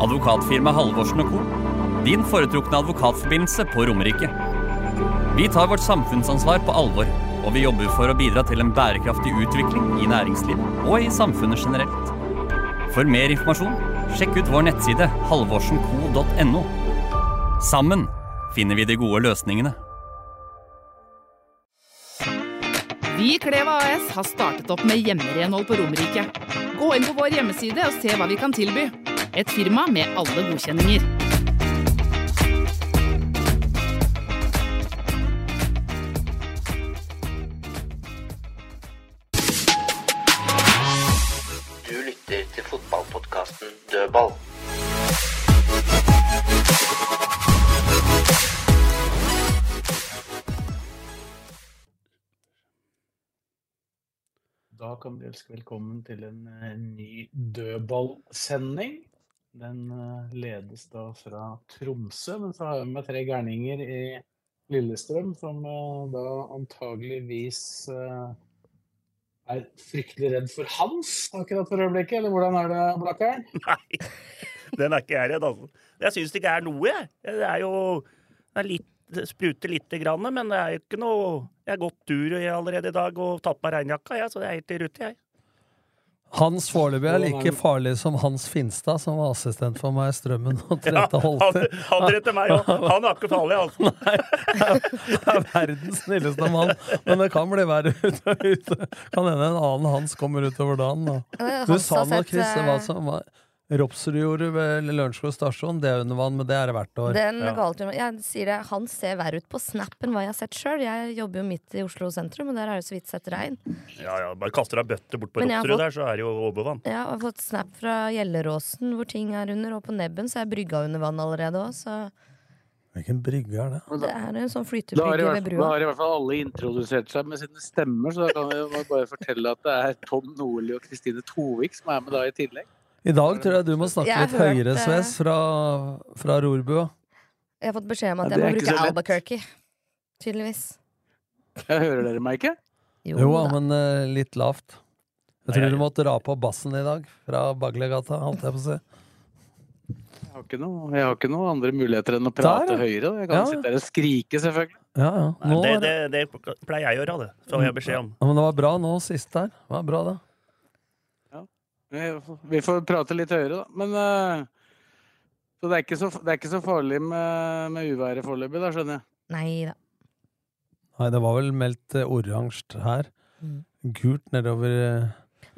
Advokatfirma Halvorsen Co. Din foretrukne advokatforbindelse på Romerike. Vi tar vårt samfunnsansvar på alvor, og vi jobber for å bidra til en bærekraftig utvikling i næringslivet og i samfunnet generelt. For mer informasjon, sjekk ut vår nettside halvorsenco.no. Sammen finner vi de gode løsningene. Vi i Kleva AS har startet opp med hjemmerenhold på Romerike. Gå inn på vår hjemmeside og se hva vi kan tilby. Et firma med alle godkjenninger. Du lytter til fotballpodkasten Dødball. Da kan vi ønske velkommen til en eh, ny dødballsending. Den eh, ledes da fra Tromsø, men så har vi med tre gærninger i Lillestrøm som eh, da antageligvis eh, er fryktelig redd for Hans akkurat for øyeblikket, eller hvordan er det, Blakkern? Nei, den er ikke jeg redd, altså. Jeg syns det ikke er noe, jeg. Det er jo det er litt, det spruter lite grann, men det er jo ikke noe Jeg har gått tur allerede i dag og tatt på meg regnjakka, jeg, så det er helt i rute, jeg. Hans foreløpig er like farlig som Hans Finstad, som var assistent for meg i Strømmen og Ja, trente han, trette han etter meg òg. Han er ikke farlig, altså. Nei, er verdens snilleste mann. Men det kan bli verre ute. Kan hende en annen Hans kommer utover dagen. Da. Du Hans sa noe, Chris, det hva som var Ropsrud gjorde ved Lørenskog stasjon, det er under vann, men det er det hvert år. Den Ja. galturen, jeg sier det, Han ser verre ut på Snap enn hva jeg har sett sjøl. Jeg jobber jo midt i Oslo sentrum, og der er det så vidt sett regn. Ja, ja, bare kaster deg bøtte bort på Ropsrud fått- der, så er det jo overvann. Jeg har fått snap fra Gjelleråsen, hvor ting er under, og på Nebben så er brygga under vann allerede òg, så Hvilken brygge er det? det er en sånn flytebrygge ved brua. da har i hvert fall alle introdusert seg med sine stemmer, så da kan vi bare fortelle at det er Tom Nordli og Kristine Tovik som er med da i tillegg. I dag tror jeg du må snakke Jeg har litt hørt, høyere, eh, Sves, fra, fra rorbua. Jeg har fått beskjed om at Ja, jeg det må er ikke bruke så lett. Albuquerque. Tydeligvis. Jeg hører dere meg ikke? Jo, Jo, da. men eh, litt lavt. Jeg tror du måtte dra på bassen i dag, fra Baglegata, holdt jeg på å si. Jeg har ikke noe, jeg har ikke noe andre muligheter enn å prate Der, ja. høyere. Jeg kan Ja. sitte der og skrike, selvfølgelig. Ja, ja. Nå det, er det, det... det pleier jeg å gjøre, det. Får jeg beskjed om. Ja, men det var bra nå sist der. Det var bra, det. Vi vi får prate litt høyere, da. Men eh, Så det er ikke så, det er ikke så farlig med, med uværet foreløpig, da, skjønner jeg. Nei da. Nei, det var vel meldt eh, oransje her. Mm. Gult nedover eh,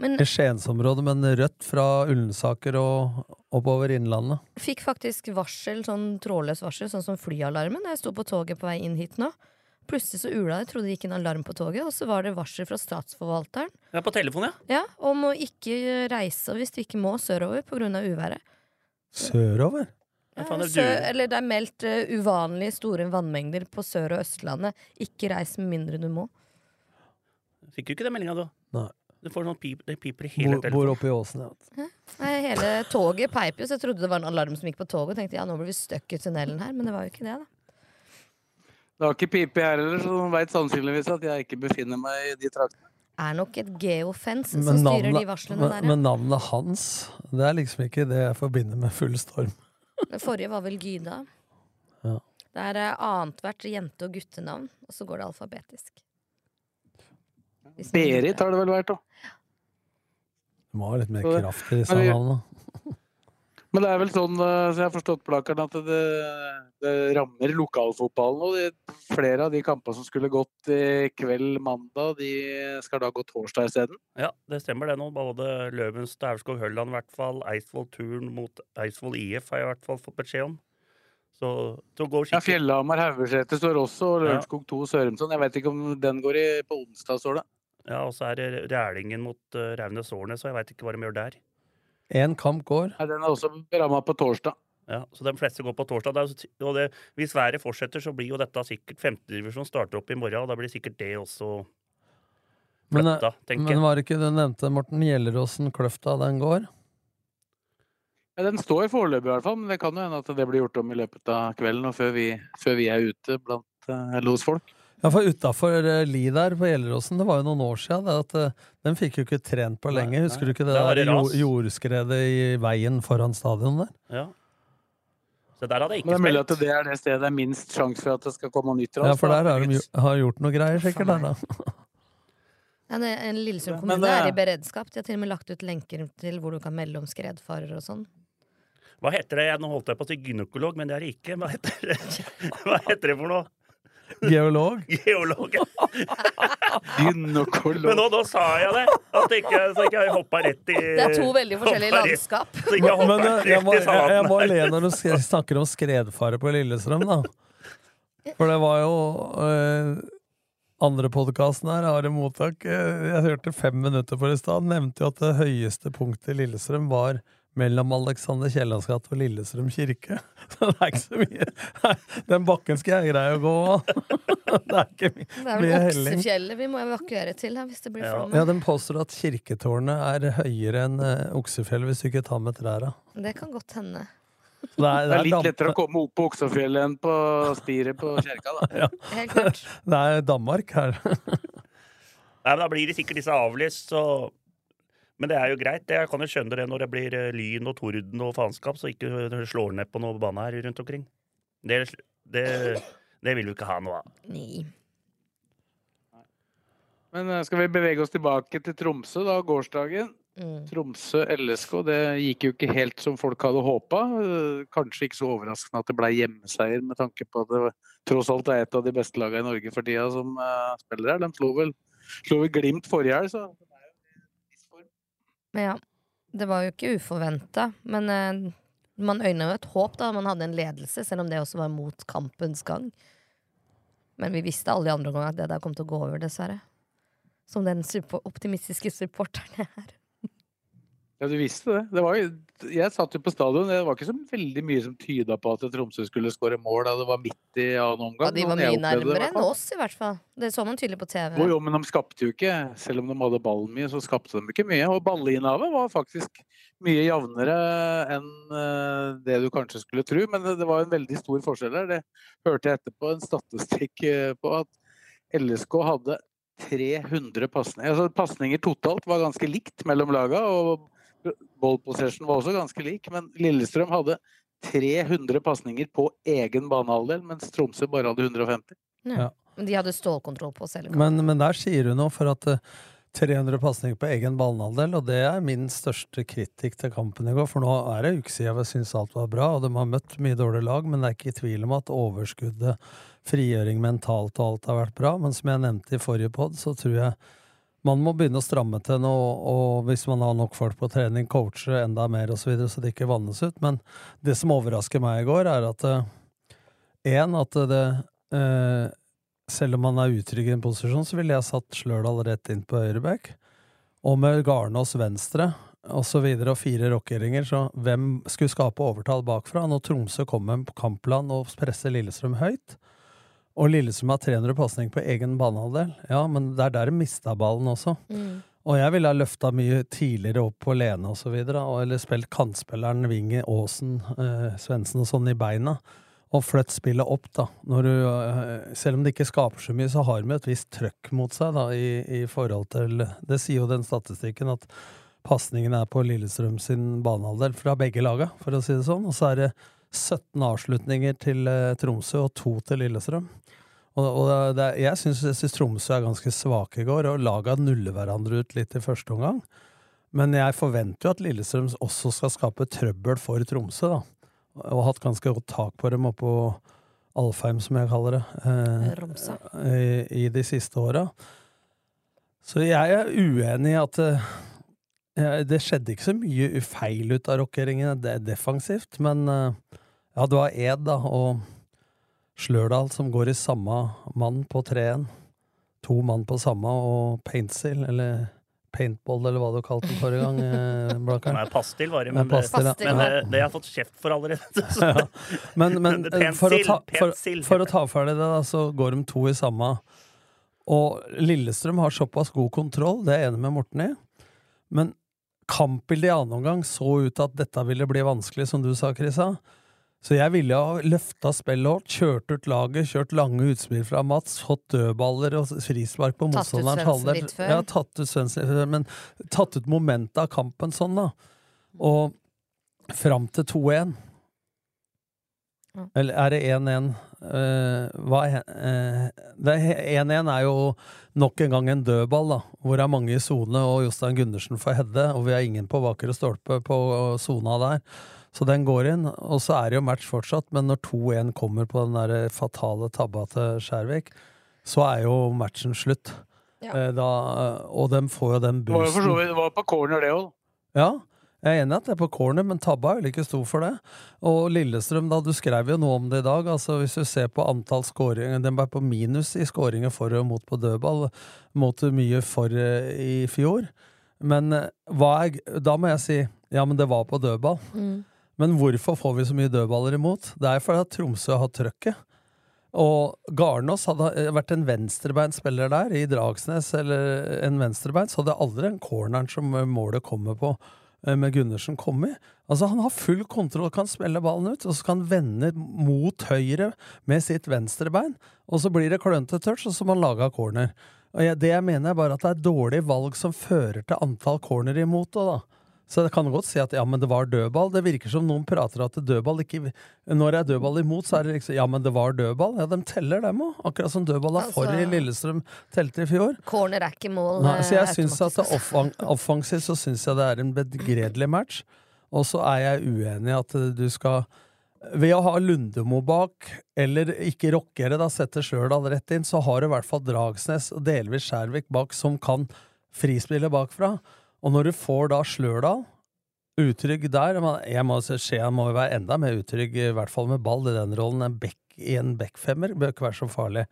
Men i Skiensområdet, men rødt fra Ullensaker og oppover Innlandet. fikk faktisk varsel, sånn trådløs varsel, sånn som flyalarmen, da jeg sto på toget på vei inn hit nå. Plutselig så ula det, trodde det gikk en alarm på toget, og så var det varsel fra statsforvalteren Ja, på telefon, ja. ja, om å ikke reise hvis du ikke må sørover pga. uværet. Sørover? Ja, er Sø eller det er meldt uh, uvanlig store vannmengder på Sør- og Østlandet. Ikke reis med mindre du må. Fikk du ikke den meldinga, du? Nei. Du får sånn pip, det piper i hele Bor, bor oppe i åsen, ja. Nei, hele toget peip jo, så jeg trodde det var en alarm som gikk på toget. Og tenkte ja, nå blir vi stuck i tunnelen her, men det var jo ikke det, da. Det har ikke pipe her heller, så de veit sannsynligvis at jeg ikke befinner meg i de traktene. Er nok et geofence som navnet, styrer de varslene men, der. Ja. men navnet hans, det er liksom ikke det jeg forbinder med full storm. Den forrige var vel Gyda. Ja. Det er eh, annethvert jente- og guttenavn, og så går det alfabetisk. Berit har det vel vært, da. Det må ha litt mer kraft i disse navnene. Men det er vel sånn, eh, så jeg har forstått Blakkaren, at det, det rammer lokalfotballen. Og det, flere av de kampene som skulle gått i kveld mandag, de skal da gå torsdag isteden. Ja, det stemmer det nå. Både Løvens Staurskog Hølland i hvert fall, Eidsvoll Turn mot Eidsvoll IF har jeg i hvert fall fått beskjed om. Så så går Ja, Fjellhamar Haugeseter står også, og. Lørenskog 2 Sørumsand. Jeg vet ikke om den går i, på onsdag, står det. Ja, og så er det Rælingen mot uh, Raunes Årnes, og jeg veit ikke hva de gjør der. Én kamp går. Nei, den er også ramma på torsdag. Ja, så de fleste går på torsdag. Det er og det, hvis været fortsetter, så blir jo dette sikkert femtedivisjon starter opp i morgen, og da blir sikkert det også tenker flytta, tenker men var det ikke du nevnte, Morten Gjelleråsen Kløfta, den går? Ja, den står foreløpig i hvert fall, men det kan jo hende at det blir gjort om i løpet av kvelden og før vi, før vi er ute blant uh, eller hos folk. Ja, for utafor Li der på Gjelleråsen, det var jo noen år siden, det at eh, den fikk jo ikke trent på lenge. Nei, Husker nei. du ikke det det der jord, jordskredet i veien foran stadion der? Ja. Så der hadde jeg Men det ikke er mulig at det er det stedet det er minst sjanse for at det skal komme nytt ras. Ja, for der har de har gjort noe greier, sikkert. Der, da. Ja, det, en Lillestrøm kommune det- er i beredskap. De har til og med lagt ut lenker til hvor du kan melde om skredfarer og sånn. Hva heter det? Nå holdt jeg på å si gynekolog, men det er det ikke. Hva heter det, Hva heter det for noe? Geolog. Geolog. ja. Gynekolog. Men nå, nå sa jeg det! At ikke, så ikke jeg hoppa rett i Det er to veldig forskjellige landskap. rett-. Så ikke jeg Men eh, jeg må, i jeg, jeg må le når du snakker om skredfare på Lillestrøm, da. For det var jo øh, andre podkasten her, Are Mottak, eh, jeg hørte fem minutter på det i stad, nevnte jo at det høyeste punktet i Lillestrøm var mellom Alexander Kiellands gate og Lillestrøm kirke. Så det er ikke så mye Nei, Den bakken skal jeg greie å gå av. Det er ikke my- Det er vel. Oksefjellet vi må evakuere til da, hvis det blir flom. Ja, Den påstår at kirketårnet er høyere enn Oksefjellet hvis du ikke tar med trærne. Det kan godt hende. Så Det er, Det er litt lettere å komme opp på Oksefjellet enn på spiret på kjerka, da. Ja. Helt klart. Det er Danmark her. Nei, men Da blir det sikkert disse avlyst, så Men det er jo greit. Jeg kan jo skjønne det når det blir eh, lyn og torden og faenskap, så ikke det slår ned på noe bane her rundt omkring. Det, det, det vil vi ikke ha noe av. Nei. Men eh, skal vi bevege oss tilbake til Tromsø, da, gårsdagen. Mm. Tromsø LSK, det gikk jo ikke helt som folk hadde håpa. Kanskje ikke så overraskende at det ble hjemmeseier, med tanke på at det tross alt er et av de beste lagene i Norge for tida som uh, spiller her. De slo vel, slo vel Glimt forrige helg, så ja, det var jo ikke uforventa. Men eh, man øyna jo et håp da man hadde en ledelse, selv om det også var mot kampens gang. Men vi visste alle de andre gangene at det der kom til å gå over, dessverre. Som den super optimistiske supporteren jeg er. Ja, du visste det. det var, jeg satt jo på stadion. Det var ikke så veldig mye som tyda på at Tromsø skulle skåre mål da det var midt i annen omgang. Ja, de var mye nærmere enn oss, i hvert fall. Det så man tydelig på TV. Jo, jo, men de skapte jo ikke. Selv om de hadde ballen mye, så skapte de ikke mye. Og ballinnehavet var faktisk mye jevnere enn eh, det du kanskje skulle tro. Men det, var en veldig stor forskjell her. Det hørte jeg etterpå en statistikk eh, på at LSK hadde 300 pasninger. Altså pasninger totalt var ganske likt mellom laga, og ball possession var også ganske lik. Men Lillestrøm hadde 300 pasninger på egen banehalvdel, mens Tromsø bare hadde 150. Ja. Men de hadde stålkontroll på selv. Men, men der sier du noe, for at eh, 300 pasninger på egen banehalvdel, og det er min største kritikk til kampen i går. For nå er det uke siden jeg syns alt var bra, og de har møtt mye dårlige lag, men det er ikke i tvil om at overskuddet, frigjøring mentalt og alt har vært bra. Men som jeg nevnte i forrige pod, så tror jeg man må begynne å stramme til nå, og hvis man har nok folk på trening, coache enda mer osv., så, videre, så det ikke vannes ut. Men det som overrasker meg i går, er at én, at det eh, selv om man er utrygg i en posisjon, så ville jeg satt Slørdal rett inn på høyreback. Og med Garnås venstre og så videre, og fire rockeringer, så hvem skulle skape overtall bakfra? Når Tromsø kommer på kampplan og presser Lillestrøm høyt, og Lillestrøm har 300 pasninger på egen banehalvdel, ja, men det er der de mista ballen også. Mm. Og jeg ville ha løfta mye tidligere opp på Lene videre, eller spilt kantspilleren Vinge, Aasen, eh, Svendsen og sånn i beina. Og flytt spillet opp, da. Når du, eh, selv om det ikke skaper så mye, så har de et visst trøkk mot seg, da, i, i forhold til Det sier jo den statistikken at pasningen er på Lillestrøm sin banehalvdel fra begge laga, for å si det sånn. Og så er det 17 avslutninger til eh, Tromsø og to til Lillestrøm. Og, og det, jeg syns Tromsø er ganske svake i går, og laga nuller hverandre ut litt i første omgang. Men jeg forventer jo at Lillestrøm også skal skape trøbbel for Tromsø, da. Og hatt ganske godt tak på dem oppå Alfheim, som jeg kaller det, eh, i, i de siste åra. Så jeg er uenig i at eh, det skjedde ikke så mye feil ut av rockeringen det er defensivt, men eh, ja, du har Ed da, og Slørdal som går i samme mann på 3-1. To mann på samme, og Paintsil, eller paintball, eller hva du kalte den forrige gang. eh, Blakkaren. Nei, pastill var det, men, det, pastill, ja. men det, det har jeg fått kjeft for allerede. Så. Ja. Men, men eh, for, å ta, for, å ta ferdig det, da, så går de to i samme. Og Lillestrøm har såpass god kontroll, det er jeg enig med Morten i. Men kampbildet i annen omgang så ut at dette ville bli vanskelig, som du sa, Krisa. Så jeg ville ha løfta spillet opp, kjørt ut laget, kjørt lange utspill fra Mats, fått dødballer og frispark på motstanderens halvdel. Ja, tatt ut Svendsen litt før, men tatt ut momentet av kampen sånn, da. Og fram til 2-1 Eller er det 1-1? Eh, hva eh, det er 1-1 er jo nok en gang en dødball, da. Hvor det er mange i sone, og Jostein Gundersen får heade, og vi har ingen på bakre stolpe på sona der. Så den går inn, og så er det jo match fortsatt, men når 2-1 kommer på den der fatale tabba til Skjærvik, så er jo matchen slutt. Ja. Eh, Da, og de får jo den Det var jo for så vidt på corner, det òg. Ja, jeg er enig i at det er på corner, men tabba er vel ikke stor for det. Og Lillestrøm, da, du skrev jo noe om det i dag. altså Hvis du ser på antall skåringer Den er på minus i skåringer for og mot på dødball, mot mye for eh, i fjor. Men eh, er, da må jeg si ja, men det var på dødball. Mm. Men hvorfor får vi så mye dødballer imot? Det er fordi at Tromsø har trøkket. Og Garnås hadde eh, vært en venstrebeinspiller der, i Dragsnes, eller en venstrebein, så hadde aldri den corneren som målet kommer på, med Gundersen kommet. Altså, han har full kontroll, kan spille ballen ut, og så kan han vende mot høyre med sitt venstrebein, og så blir det klønete touch, og så må han lage corner. Og jeg, det jeg mener, er bare at det er dårlig valg som fører til antall corner imot, og da. Så det kan godt si at ja, men det var dødball. Det virker som noen prater at dødball ikke Når det er dødball imot, så er det liksom Ja, men det var dødball. Ja, de teller dem òg. Akkurat som dødballa Altså- for i Lillestrøm telte i fjor. Corner er ikke mål. Nei, så jeg eh, syns at offensivt så syns jeg det er en begredelig match. Og så er jeg uenig i at du skal ved å ha Lundemo bak, eller ikke rockere, da setter Stjørdal rett inn, så har du i hvert fall Dragsnes og delvis Skjærvik bak som kan frispille bakfra. Og når du får da Slørdal utrygg der Jeg må se, Skien må jo være enda mer utrygg, i hvert fall med ball i den rollen. En back i en backfemmer bør ikke være så farlig.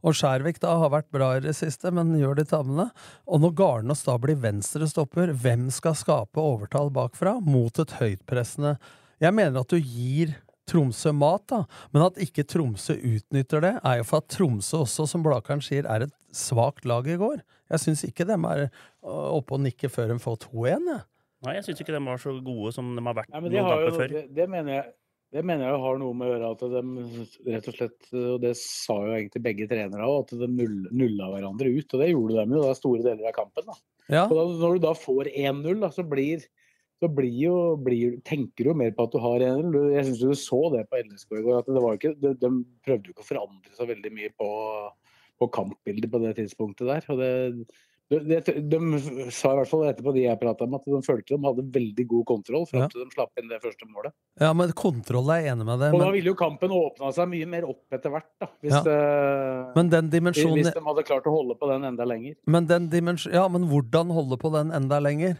Og Skjærvik da har vært bra i det siste, men gjør de tabbene. Og når Garnås da blir venstrestopper, hvem skal skape overtall bakfra mot et høytpressende Jeg mener at du gir Tromsø mat, da, men at ikke Tromsø utnytter det, er jo for at Tromsø også, som Blakeren sier, er et svakt lag i går. Jeg syns ikke dem er øh, oppe og nikker før de får 2-1, jeg. Nei, jeg syns ikke de var så gode som de har vært Nei, men de noen har jo, før. det, det, mener jeg, det mener jeg har noe med å gjøre at de rett og slett, og det sa jo egentlig begge trenere òg, at de null, nulla hverandre ut. Og det gjorde de jo da store deler av kampen. da. Ja. Og da, når du da får 1-0, da, så blir så blir jo, blir, tenker du jo mer på at du har 1-0. Du- Jeg syns du så det på LSK i går. at det var ikke, de, de prøvde jo ikke å forandre så veldig mye på, på kampbildet på det tidspunktet der. og det de, de, de sa i hvert fall etterpå de jeg prata med, at de følte de hadde veldig god kontroll fram Ja. til de slapp inn det første målet. Ja, men kontroll er jeg enig med deg Og da ville jo kampen åpna seg mye mer opp etter hvert, da. Hvis, Ja. men den dimensjonen hvis de hadde klart å holde på den enda lenger. Men, den dimens- ja, men hvordan holde på den enda lenger?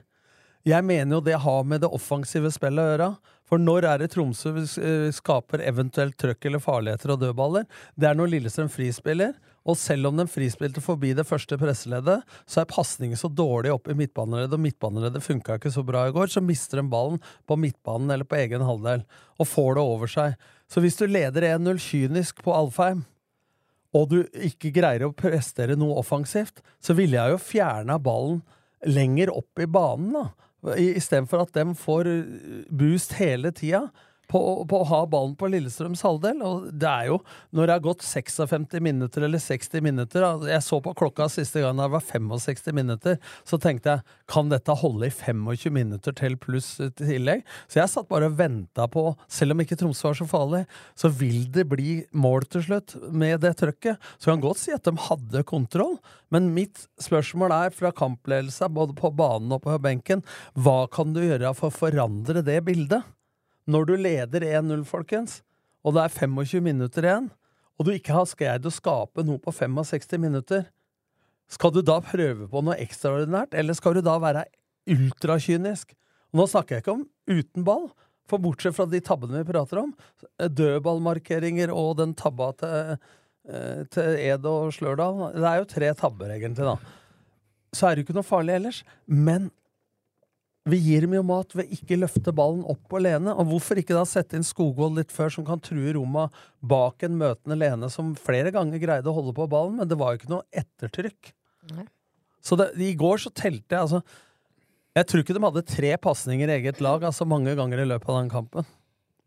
Jeg mener jo det har med det offensive spillet å gjøre. For når er det Tromsø eh, skaper eventuelt trøkk eller farligheter og dødballer? Det er når Lillestrøm frispiller. Og selv om de frispilte forbi det første presseleddet, så er pasningen så dårlig oppe i midtbaneleddet, og midtbaneleddet funka ikke så bra i går, så mister de ballen på midtbanen eller på egen halvdel, og får det over seg. Så hvis du leder 1-0 kynisk på Alfheim, og du ikke greier å prestere noe offensivt, så ville jeg jo fjerna ballen lenger opp i banen, da. Istedenfor at de får uh, boost hele tida på, på å ha ballen på Lillestrøms halvdel. Og det er jo, når det har gått 56 minutter eller 60 minutter Jeg så på klokka siste gang det var 65 minutter, så tenkte jeg kan dette holde i 25 minutter til pluss tillegg? Så jeg satt bare og venta på, selv om ikke Tromsø var så farlig, så vil det bli mål til slutt med det trøkket. Så kan godt si at de hadde kontroll, men mitt spørsmål er fra kampledelsen, både på banen og på benken, hva kan du gjøre for å forandre det bildet? Når du leder 1-0, folkens, og det er 25 minutter igjen, og du ikke har greid å skape noe på 65 minutter, skal du da prøve på noe ekstraordinært, eller skal du da være ultrakynisk? Nå snakker jeg ikke om uten ball, for bortsett fra de tabbene vi prater om, dødballmarkeringer og den tabba til, eh, til Ed og Slørdal Det er jo tre tabber, egentlig, da. så er det jo ikke noe farlig ellers. Men vi gir dem jo mat ved ikke løfte ballen opp alene. Og hvorfor ikke da sette inn Skogvold litt før, som kan true Roma bak en møtende Lene, som flere ganger greide å holde på ballen, men det var jo ikke noe ettertrykk. Nei. Så det, i går så telte jeg altså Jeg tror ikke de hadde tre pasninger i eget lag altså mange ganger i løpet av den kampen.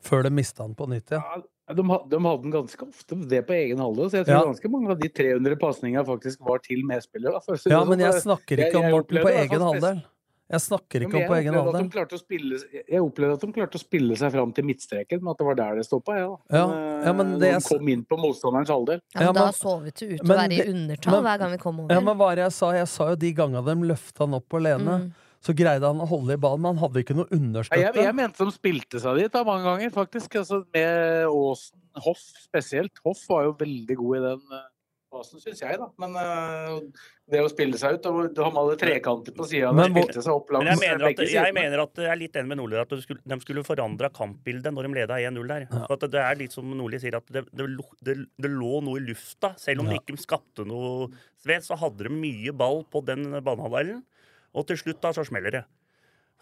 Før de mista den på nytt igjen. Ja. Ja, de hadde den ganske ofte det på egen halvdel, så jeg tror Ja. ganske mange av de 300 pasningene faktisk var til medspillere. Ja, sånn. men jeg snakker jeg- ikke om Morten på egen spes- halvdel. Jeg snakker Ja, ikke om på egen å spille, jeg opplevde at de klarte å spille seg fram til midtstreken, men at det var der det stoppa. Ja, da. Ja, ja, men eh, det de kom inn på motstanderens alder. Ja, Ja, men da så vi til ut å være i det- undertall men- hver gang vi kom over. Ja, men hva er det jeg sa? Jeg sa jo de gangene de løfta han opp alene, Mm. så greide han å holde i ballen, men han hadde ikke noe understøtte. jeg, jeg mente de spilte seg dit da, mange ganger, faktisk. Altså, med Aasen, Hoff spesielt. Hoff var jo veldig god i den eh, fasen, syns jeg, da. Men uh, det å spille seg ut og De hadde trekanter på sida Men spilte seg opp langs Men jeg mener, at, begge jeg mener at jeg er litt enig med Nordli at de skulle, de skulle forandra kampbildet når de leda 1-0 der. For at det er litt som Nordli sier, at det, det, det, det lå noe i lufta. Selv om Ja. de ikke skapte noe sved, så hadde de mye ball på den banehalvdelen. Og til slutt da så smeller det.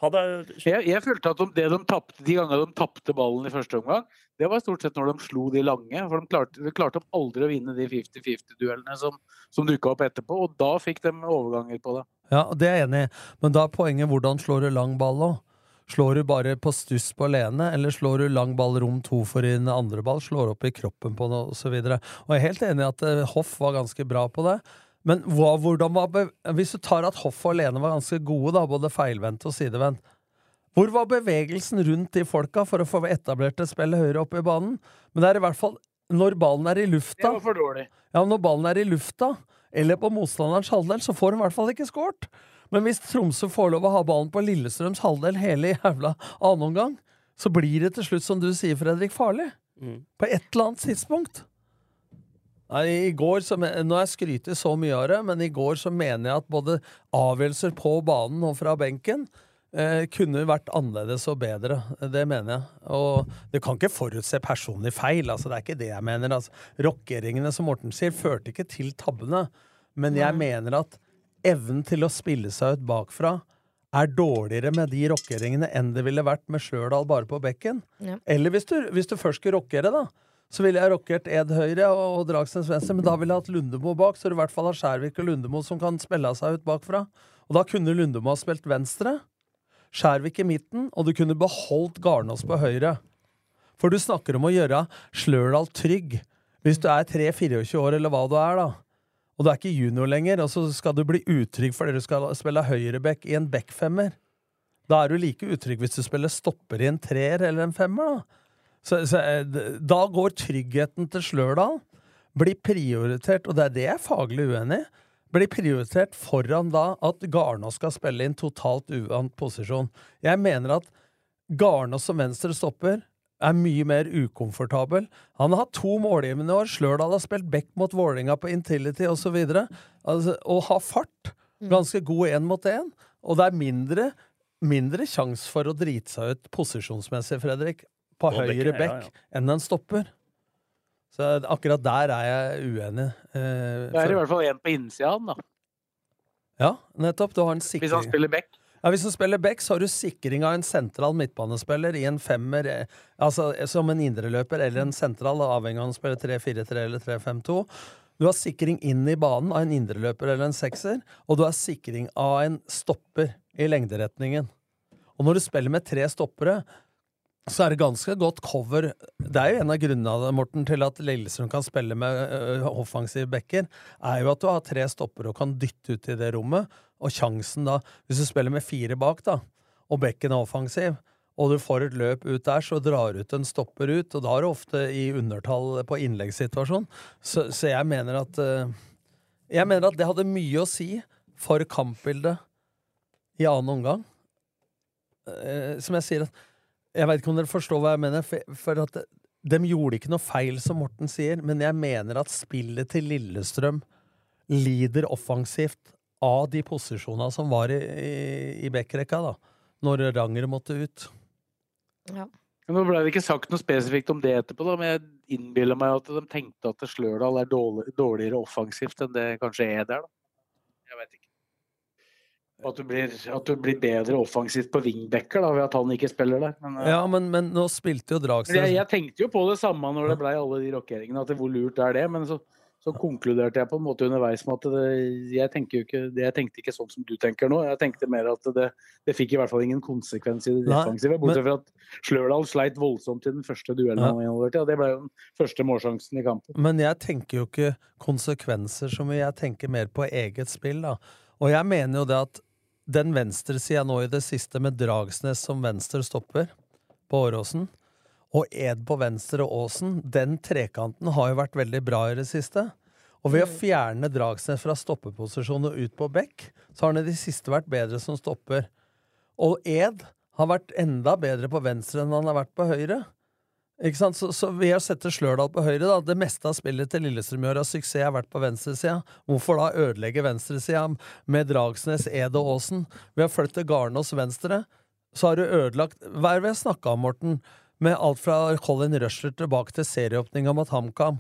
Hadde, Jeg, jeg følte at de, det de tappte, de gangene de tapte ballen i første omgang, det var stort sett når de slo de lange. For de klarte, de klarte aldri å vinne de 50-50-duellene som, som dukka opp etterpå. Og da fikk de overganger på det. Ja, det er jeg enig i. Men da er poenget hvordan slår du lang ball òg? Slår du bare på stuss på alene, eller slår du lang ball rom to for din andre ball? Slår opp i kroppen på noe, osv. Og, og jeg er helt enig i at eh, Hoff var ganske bra på det. Men hva, hvordan var hvis du tar at Hoff og alene var ganske gode, da, både feilvendt og sidevendt, hvor var bevegelsen rundt de folka for å få etablert et spill høyere oppe i banen? Men det er i hvert fall når ballen er i Det lufta var for dårlig. ja, når ballen er i lufta, eller på motstanderens halvdel, så får de i hvert fall ikke skåret. Men hvis Tromsø får lov å ha ballen på Lillestrøms halvdel hele jævla annen omgang, så blir det til slutt, som du sier, Fredrik, farlig. Mm. På et eller annet tidspunkt. I går så, Nå har jeg skrytt så mye av det, men i går så mener jeg at både avgjørelser på banen og fra benken eh, kunne vært annerledes og bedre. Det mener jeg. Og du kan ikke forutse personlig feil. altså Det er ikke det jeg mener. altså Rockeringene, som Morten sier, førte ikke til tabbene. Men jeg mener at evnen til å spille seg ut bakfra er dårligere med de rockeringene enn det ville vært med Slørdal bare på bekken. Ja. Eller hvis du, hvis du først skulle rockere, da. Så ville jeg rockert Ed høyre og, Dragsnes venstre, men da ville jeg hatt Lundemo bak, så du i hvert fall har Skjærvik og Lundemo som kan spille seg ut bakfra. Og da kunne Lundemo ha spilt venstre, Skjærvik i midten, og du kunne beholdt Garnås på høyre. For du snakker om å gjøre Slørdal trygg. Hvis du er 3-24 år, eller hva du er, da. Og du er ikke junior lenger, og så skal du bli utrygg fordi du skal spille høyreback i en backfemmer. Da er du like utrygg hvis du spiller stopper i en treer eller en femmer, da. Så, så eh, da går tryggheten til Slørdal blir prioritert, og det er det jeg er faglig uenig i, blir prioritert foran da at Garnås skal spille i en totalt uvant posisjon. Jeg mener at Garnås som venstre stopper er mye mer ukomfortabel. Han har hatt to målgivende år. Slørdal har spilt back mot Vålerenga på Intility osv. Altså, og har fart. Ganske god én mot én. Og det er mindre, mindre sjanse for å drite seg ut posisjonsmessig, Fredrik, på På høyre back ja. enn en stopper. Så akkurat der er jeg uenig. Eh, Det er i hvert fall en på innsida av den, da. ja, nettopp. Du har en sikring. Hvis han spiller back. Ja, Hvis du spiller back, så har du sikring av en sentral midtbanespiller i en femmer, eh, altså eh, som en indreløper eller en sentral, avhengig av om han spiller 3-4-3 eller 3-5-2. Du har sikring inn i banen av en indreløper eller en sekser, og du har sikring av en stopper i lengderetningen. Og når du spiller med tre stoppere, så er det ganske godt cover. Det er jo en av grunnene Morten, til at Lillestrøm kan spille med ø, offensive backer, er jo at du har tre stoppere og kan dytte ut i det rommet. Og sjansen da, hvis du spiller med fire bak, da, og bekken er offensiv, og du får et løp ut der, så drar ut en stopper ut, og da er du ofte i undertall på innleggssituasjon. Så, så jeg mener at ø, Jeg mener at det hadde mye å si for kampbildet i annen omgang. Som jeg sier at Jeg veit ikke om dere forstår hva jeg mener, for, for at de gjorde ikke noe feil, som Morten sier, men jeg mener at spillet til Lillestrøm lider offensivt av de posisjonene som var i, i, i backrekka, da. Når Ranger måtte ut. Ja. Nå ble det ikke sagt noe spesifikt om det etterpå, da, men jeg innbiller meg at de tenkte at Slørdal er dårlig, dårligere offensivt enn det kanskje er der. Da. Jeg vet ikke. At du, blir, at du blir bedre offensivt på wingbacker da, ved at han ikke spiller der. Men, eh, Ja, men, men nå spilte jo Dragstad jeg, jeg tenkte jo på det samme når det blei alle de rokeringene, at det, hvor lurt er det? Men så, så konkluderte jeg på en måte underveis med at det, jeg, tenker jo ikke, det, jeg tenkte ikke sånn som du tenker nå. Jeg tenkte mer at det, det fikk i hvert fall ingen konsekvens i det defensive. Bortsett fra at Slørdal sleit voldsomt i den første duellen Ja. han involverte. Og det ble jo den første målsjansen i kampen. Men jeg tenker jo ikke konsekvenser så mye, jeg tenker mer på eget spill, da. Og jeg mener jo det at den venstresida nå i det siste, med Dragsnes som venstre stopper på Åråsen, og Ed på venstre Åsen, den trekanten har jo vært veldig bra i det siste. Og ved å fjerne Dragsnes fra stoppeposisjon og ut på bekk, så har han i det siste vært bedre som stopper. Og Ed har vært enda bedre på venstre enn han har vært på høyre. Ikke? Så, så ved å sette Slørdal på høyre, da, det meste av spillet til Lillestrøm i år har suksess har vært på venstresida. Hvorfor da ødelegge venstresida med Dragsnes, Ed og Aasen? Ved å flytte Garnås venstre, så har du ødelagt Hva er det vi har snakka om, Morten? Med alt fra Colin Rushler tilbake til serieåpninga mot HamKam.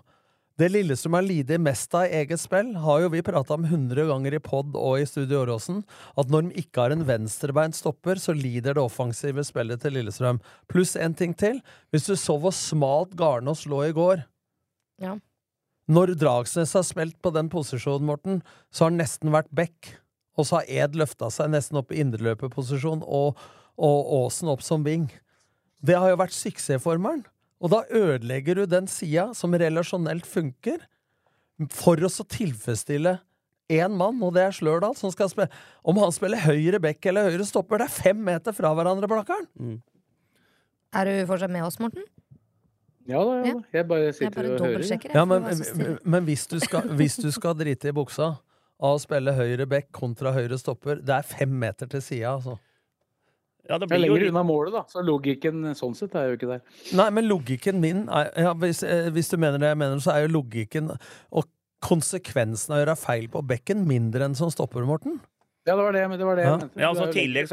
Det Lillestrøm har lidd mest av i eget spill, har jo vi prata om 100 ganger i pod og i Studio Åråsen, at når de ikke har en venstrebeint stopper, så lider det offensive spillet til Lillestrøm. Pluss en ting til. Hvis du så hvor smalt Garnås lå i går Ja. Når Dragsnes har spilt på den posisjonen, Morten, så har han nesten vært back. Og så har Ed løfta seg nesten opp i indreløperposisjon, og, og Åsen opp som wing. Det har jo vært suksessformelen. Og da ødelegger du den sida som relasjonelt funker, for å så tilfredsstille én mann, og det er Slørdal, som skal spille Om han spiller høyre bekk eller høyre stopper, det er fem meter fra hverandre, Blakkaren! Er du fortsatt med oss, Morten? Ja da, ja. Jeg bare Jeg sitter bare og hører. Ja, jeg, stille. men, men hvis, du skal, hvis du skal drite i buksa av å spille høyre bekk kontra høyre stopper, det er fem meter til sida, altså. Ja, det det er lenger jo unna målet, da, så logikken sånn sett er jo ikke der. Nei, men logikken min er, ja, hvis, eh, hvis du mener det jeg mener, så er jo logikken og konsekvensen av å gjøre feil på bekken mindre enn som stopper, Morten. Ja, det var det, det, var det Ja. jeg mente. Ja, altså, er tidligere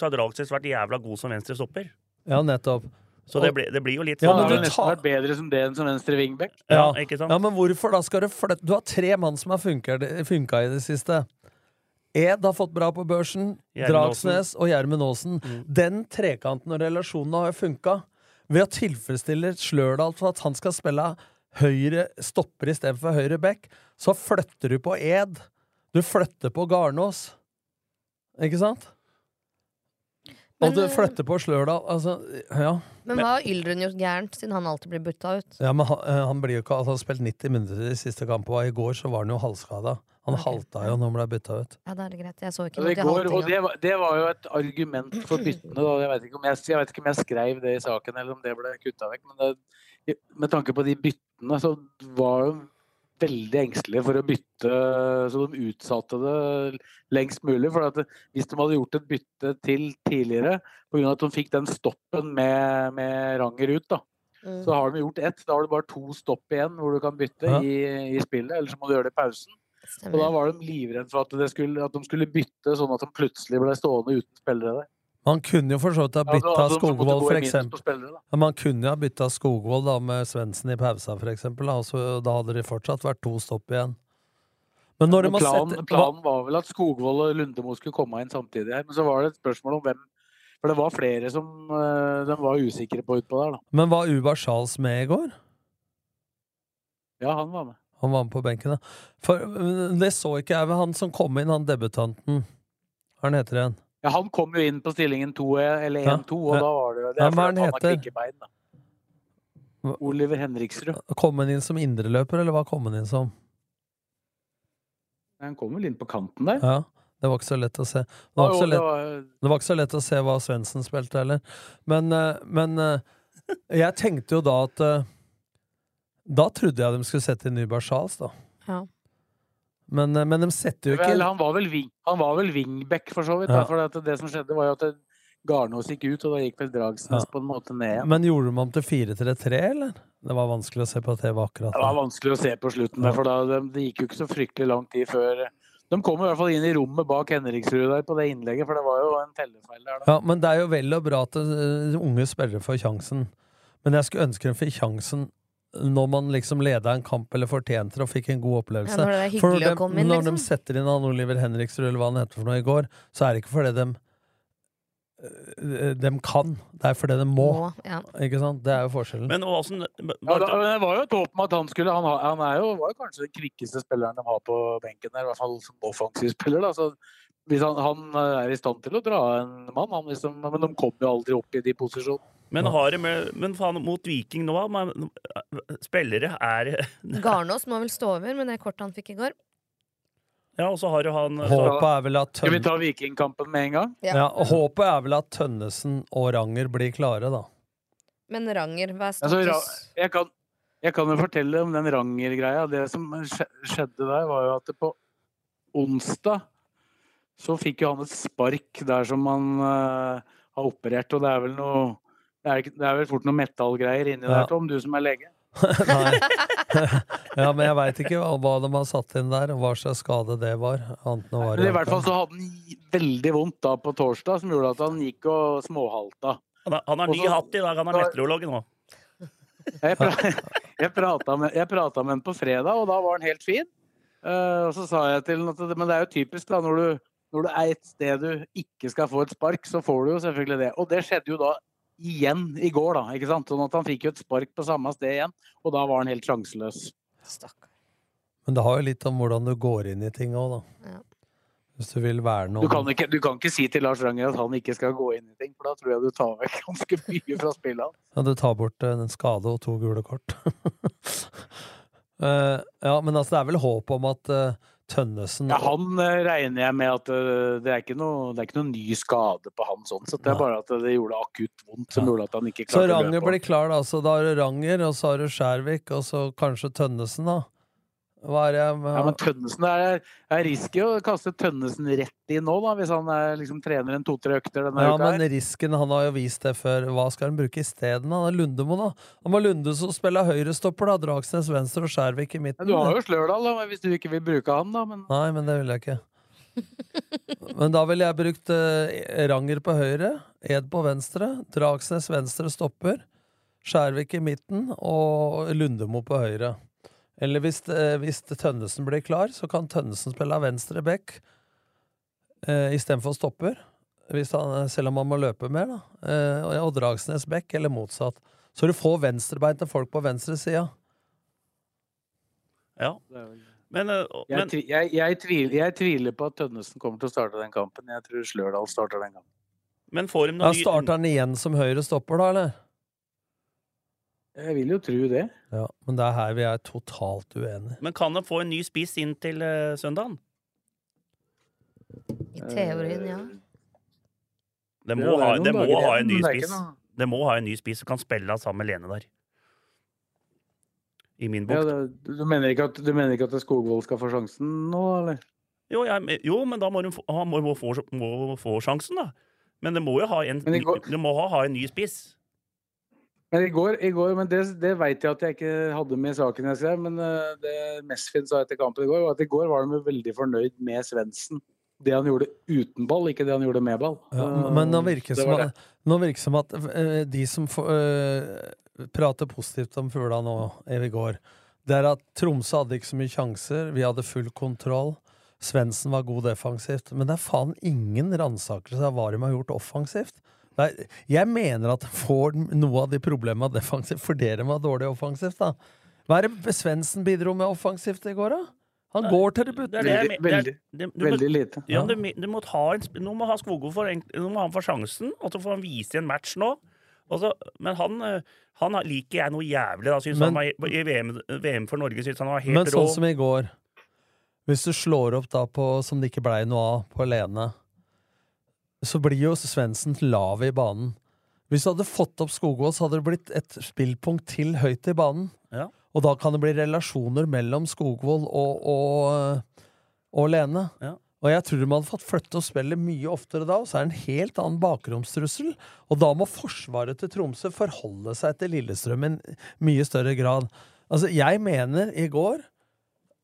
så har Dragsnes vært jævla god som venstre stopper. Ja, nettopp. Så det blir, det blir jo litt Ja, men du tar- vært bedre som det enn som venstre wingback. Ja, ikke sant? Ja, men hvorfor da skal du flytte Du har tre mann som har funka i det siste. Ed har fått bra på børsen. Dragsnes og Gjermund Aasen. Mm. Den trekanten og relasjonen har jo funka. Ved å tilfredsstille Slørdal for at han skal spille høyre stopper istedenfor høyre back, så flytter du på Ed. Du flytter på Garnås. Ikke sant? Men, og du flytter på Slørdal. Altså, ja. Men hva har Yldren gjort gærent, siden han alltid blir butta ut? Ja, men han, eh, han blir jo ikke altså, Han har spilt 90 minutter i siste kamp, og i går så var han jo halvskada. Han halta jo når han ble bytta ut. Ja, da er det greit. Jeg så ikke noe det, til går, og det, var, det var jo et argument for byttene. Da. Jeg, vet ikke om jeg, jeg vet ikke om jeg skrev det i saken, eller om det ble kutta vekk. Men det, med tanke på de byttene, så var jo veldig engstelige for å bytte, så de utsatte det lengst mulig. For at hvis de hadde gjort et bytte til tidligere, pga. at de fikk den stoppen med, med Ranger ut, da, Mm. så har de gjort ett. Da har du bare to stopp igjen hvor du kan bytte Ja. i, i spillet, eller så må du gjøre det i pausen. Og da var de livredde for at, det skulle, at de skulle bytte, sånn at de plutselig ble stående uten spillere der. Man kunne jo for så vidt ha Altså, bytta ja, Skogvold, for eksempel. Ja, man kunne jo ha bytta Skogvold da med Svendsen i pausa, for eksempel. Da, og da hadde det fortsatt vært to stopp igjen. Men når ja, Men planen, sette... planen var vel at Skogvold og Lundemo skulle komme inn samtidig her, men så var det et spørsmål om hvem For det var flere som eh, de var usikre på utpå der, da. Men var Ubar Charles med i går? Ja, han var med. Han var med på benken, da. For det så ikke jeg. Han som kom inn, han debutanten. Hva han heter igjen? Ja, han kom jo inn på stillingen 2 eller 1-2, og da var det jo Det Ja, hva han han heter? da. Oliver Henriksrud. Kom han inn som indreløper, eller hva kom han inn som? Han kom vel inn på kanten der. Ja, det var ikke så lett å se. Det var ikke så lett, det var ikke så lett å se hva Svendsen spilte heller. Men, øh, men øh, jeg tenkte jo da at øh, Da trodde jeg de skulle sette inn Nyberg Charles, da. Ja. Men, øh, men de setter jo ikke vel, han var vel, wing, han var vel wingback, for så vidt. Ja. For at det som skjedde, var jo at Garnås gikk ut, og da gikk vel Dragsnes Ja. på en måte ned igjen. Men gjorde de om til 4-3-3, eller? Det var vanskelig å se på TV akkurat Det var vanskelig å se på slutten, for da, det, det gikk jo ikke så fryktelig lang tid før De kom i hvert fall inn i rommet bak Henriksrud der på det innlegget, for det var jo en tellefeil der. da. Ja, men det er jo vel og bra at unge spillere får sjansen. Men jeg skulle ønske de fikk sjansen når man liksom leda en kamp eller fortjente det og fikk en god opplevelse. Ja, når er For komme inn, Når liksom. de setter inn han Oliver Henriksrud eller hva han heter for noe i går, så er det ikke fordi de de kan, det er fordi de må. Må, ja. Ikke sant? Det er jo forskjellen. Men åssen Ja, da, det var jo et håp om at han skulle Han, han er jo, var jo kanskje den kvikkeste spilleren de har på benken der, i hvert fall som offensiv spiller. Da. Så hvis han, han er i stand til å dra en mann, han liksom, men de kommer jo aldri opp i de posisjonene. Men, har de men faen, mot Viking nå, men, spillere er Garnås må vel stå over med det kortet han fikk i går. Ja, og så har jo han Håpet er vel at Skal vi ta Vikingkampen med en gang? Ja, ja håpet er vel at Tønnesen og Ranger blir klare, da. Men Ranger, hva er Altså, jeg, kan, jeg kan jo fortelle om den Ranger-greia. Det som skjedde der, var jo at det på onsdag så fikk jo han et spark der som han uh, har operert, og det er vel noe det er, ikke- det er vel fort noe metallgreier inni Ja. der, Tom, du som er lege. Nei. ja, men jeg veit ikke hva, hva de har satt inn der, og hva slags skade det var. Annet enn å Men i hvert fall så hadde han veldig vondt da på torsdag, som gjorde at han gikk og småhalta. Han har, han har ny hatt i dag, han er meteorolog nå. Jeg, pra jeg, prata med, med han på fredag, og da var han helt fin. Uh, og så sa jeg til han at men det er jo typisk da, når du, når du er et sted du ikke skal få et spark, så får du jo selvfølgelig det. Og det skjedde jo da igjen i går, da. ikke sant? Sånn at han fikk jo et spark på samme sted igjen, og da var han helt sjanseløs. Men det har jo litt om hvordan du går inn i ting òg, da. Ja. Hvis du vil verne Du kan, ikke, du kan ikke si til Lars Ranger at han ikke skal gå inn i ting, for da tror jeg du tar vekk ganske mye fra spillet hans. Ja, du tar bort eh, en skade og to gule kort. uh, ja, men altså, det er vel håp om at eh, Tønnesen Ja, han eh, regner jeg med at eh, det er ikke noe, det er ikke noe ny skade på han sånn sett. Det er bare at det gjorde akutt vondt som gjorde at han ikke Så klarte å Ranger blir klar, da. Så da har du Ranger, og så har du Skjærvik, og så kanskje Tønnesen, da. Er det Ja, men Tønnesen er, er risky å kaste Tønnesen rett i nå, da, hvis han er, liksom, trener en to-tre økter denne Ja, uka. men. Risken, han har jo vist det før. Hva skal han bruke isteden? Han er Lundemo, da. Han må Lunde som spiller høyrestopper, da. Dragsnes venstre og Skjærvik i midten. Ja, du har jo Slørdal, da, hvis du ikke vil bruke han, da. Men Nei, men det vil jeg ikke. Men da ville jeg brukt eh, Ranger på høyre, Ed på venstre, Dragsnes venstre stopper, Skjærvik i midten og Lundemo på høyre. Eller hvis, eh, hvis Tønnesen blir klar, så kan Tønnesen spille av venstre bekk eh, istedenfor stopper. Hvis han, selv om han må løpe mer, da. Eh, og- Dragsnes bekk, eller motsatt. Så du får venstrebeinte folk på venstre sida. Ja. Men, men... jeg, tvi- jeg, jeg, tviler, jeg tviler på at Tønnesen kommer til å starte den kampen. Jeg tror Slørdal starter den kampen. Men får de Ja, noe starter han igjen som høyre stopper, da, eller? Jeg vil jo tro det. Ja, men det er her vi er totalt uenige. Men kan de få en ny spiss inn til uh, søndagen? I teorien, ja. Det må, ha, det må ha en ny spiss. Det må ha en ny spiss som kan spille sammen med Lene der. I min bok. Ja, du, mener ikke at, du mener ikke at Skogvold skal få sjansen nå, eller? Jo, jeg, jo, men da må hun få, må, må, få, må få sjansen, da. Men det må jo ha en, går- må ha, ha en ny spiss. Men i går, i går men det, det vet jeg at jeg ikke hadde med i saken jeg skrev, men eh, det Mesfin sa etter kampen i går, var at i går var de veldig fornøyd med Svendsen. Det han gjorde uten ball, ikke det han gjorde med ball. Ja, Eh, men nå virker det som, at, nå virker som at eh, de som eh, prater positivt om Fugla nå i går, det er at Tromsø hadde ikke så mye sjanser, vi hadde full kontroll. Svendsen var god defensivt. Men det er faen ingen ransakelse av hva de har gjort offensivt. Nei, jeg mener at de får noe av de problemene defensivt fordi de var dårlig offensivt. da. Hva er det Svendsen bidro med offensivt i går, da? Han går til det er butter. men- er- du må- veldig lite. Ja, du, du må ta en, nå må ha Skogvold for, nå må han få sjansen, og så får han vise en match nå. Og men han, eh, han liker jeg noe jævlig. Da. Synes Men- han var, I VM, VM for Norge syns han var helt Men rå. sånn som i går Hvis du slår opp da på, som det ikke blei noe av, på Lene, så blir jo Svendsen lav i banen. Hvis du hadde fått opp Skogvold, så hadde det blitt et spillpunkt til høyt i banen. Ja. Og da kan det bli relasjoner mellom Skogvold og, og, og Lene. Ja. Og jeg tror de hadde fått flytte og spille mye oftere da, og så er det en helt annen bakromstrussel. Og da må forsvaret til Tromsø forholde seg til Lillestrøm i en mye større grad. Altså, jeg mener i går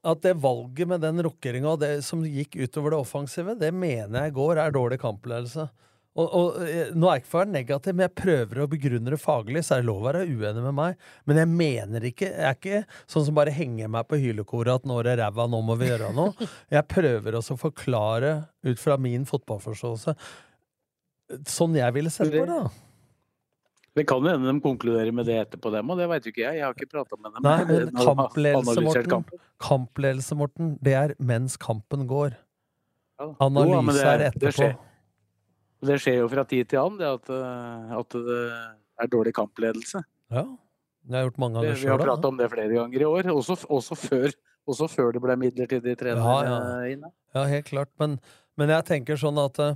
at det valget med den rockeringa som gikk utover det offensive, det mener jeg går er dårlig kampledelse. Og, og eh, nå er jeg ikke for å være negativ, men jeg prøver å begrunne det faglig, så er det lov å være uenig med meg. Men jeg mener ikke Jeg er ikke sånn som bare henger meg på hylekoret at nå er det ræva, nå må vi gjøre noe. Jeg prøver også å forklare ut fra min fotballforståelse sånn jeg ville sett på det. da. Det kan jo hende de konkluderer med det etterpå, dem, og det veit jo ikke jeg. Jeg har ikke prata med dem. Nei, men har kampledelse, Morten, kampledelse, Morten, det er mens kampen går. Ja. Analyse det- er det etterpå. skjer. Det skjer jo fra tid til annen, det at, eh, at det er dårlig kampledelse. Ja. Jeg har gjort mange ganger Vi har sjøl. prata om det flere ganger i år, også, også, før, også før det ble midlertidig trener Ja, ja. eh, inne. Ja, helt klart. Men, men jeg tenker sånn at eh,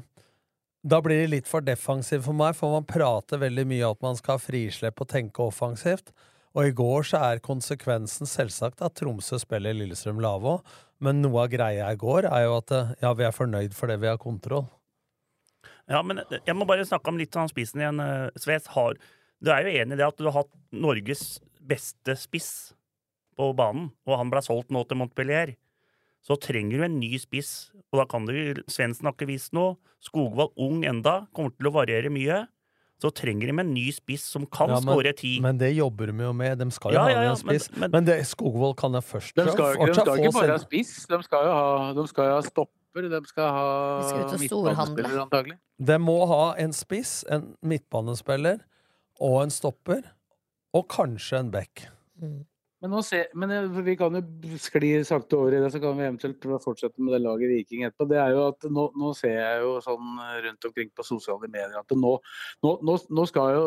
da blir det litt for defensivt for meg, for man prater veldig mye om at man skal ha frislepp og tenke offensivt. Og i går så er konsekvensen selvsagt at Tromsø spiller Lillestrøm lave òg, men noe av greia i går er jo at eh, ja, vi er fornøyd fordi vi har kontroll. Ja, men jeg må bare snakke om litt han spissen igjen. eh, Sves har Du er jo enig i det at du har hatt Norges beste spiss på banen, og han ble solgt nå til Montpellier. Så trenger du en ny spiss, og da kan du Svendsen har ikke vist noe. Skogvold ung enda, kommer til å variere mye. Så trenger de en ny spiss som kan Ja, skåre ti. men det jobber de jo med. De skal jo Ja, ha ja, ja, en spiss. men- Men, men- det, Skogvold kan jeg først De skal, de skal ikke bare ha spiss, de skal jo ha, de skal jo ha stopper. De skal ha midtbanespillere, antagelig. De må ha en spiss, en midtbanespiller og en stopper, og kanskje en back. Men, nå se, men eh, vi kan jo skli sakte over i det, så kan vi eventuelt fortsette med det laget Viking etterpå. Det er jo at nå, nå ser jeg jo sånn rundt omkring på sosiale medier at nå, nå, nå, skal jo